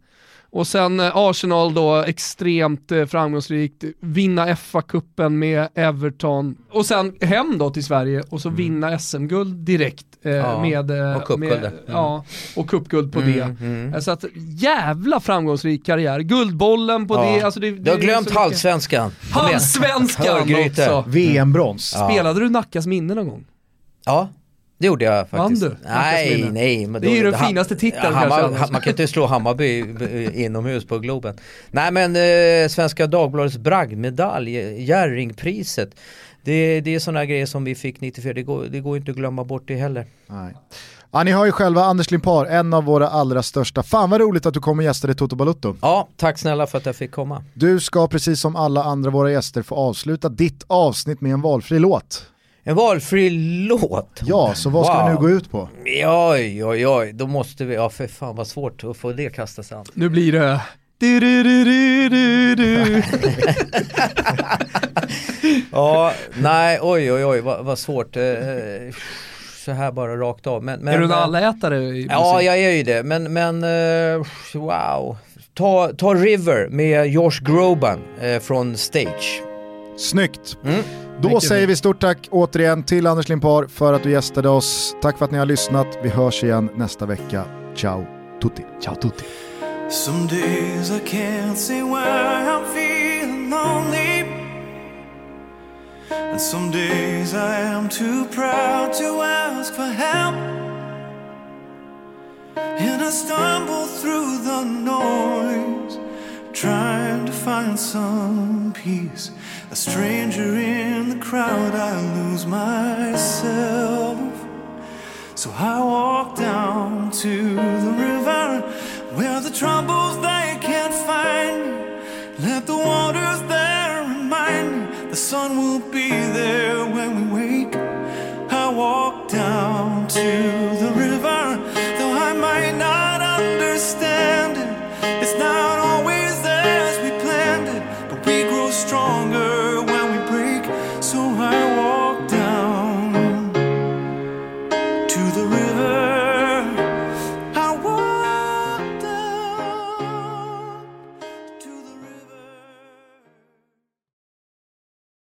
och sen eh, Arsenal då extremt eh, framgångsrikt, vinna FA-cupen med Everton och sen hem då till Sverige och så mm. vinna SM-guld direkt eh, ja, med, och cupguld. Mm. Ja, och cupguld på mm, det. Mm. Så att jävla framgångsrik karriär, Guldbollen på ja. det. Alltså det, det du har glömt halvsvenskan. Halvsvenskan också! VM-brons. Spelade du Nackas minne någon gång? Ja. Det gjorde jag faktiskt. Vann du? Nej, nej. Men då, det är ju den finaste titeln Hammar, kanske. Man kan inte slå Hammarby inomhus på Globen. Nej men eh, Svenska Dagbladets bragdmedalj, Jerringpriset. Det, det är sådana grejer som vi fick 94, det går, det går inte att glömma bort det heller. Nej. Ja, ni hör ju själva Anders Limpar, en av våra allra största. Fan vad roligt att du kom och gästade Toto Balutto. Ja, tack snälla för att jag fick komma. Du ska precis som alla andra våra gäster få avsluta ditt avsnitt med en valfri låt. En valfri låt? Ja, så vad ska vi nu gå ut på? Oj, oj, oj, då måste vi, ja för fan vad svårt att få det kastas an. Nu blir det du, du, du, du, du. <laughs> ja, nej, oj, oj, oj, vad, vad svårt. Eh, så här bara rakt av. Men, men, är du en allätare? I ja, jag är ju det. Men, men uh, wow. Ta, ta River med Josh Groban uh, från Stage. Snyggt. Mm. Då säger vi stort tack återigen till Anders Limpar för att du gästade oss. Tack för att ni har lyssnat. Vi hörs igen nästa vecka. Ciao tutti. Ciao tutti. Some days I can't say why I'm feeling lonely. And some days I am too proud to ask for help. And I stumble through the noise, trying to find some peace. A stranger in the crowd, I lose myself. So I walk down to the river where the troubles they can't find. Let the waters there remind me the sun will be there when we wake. I walk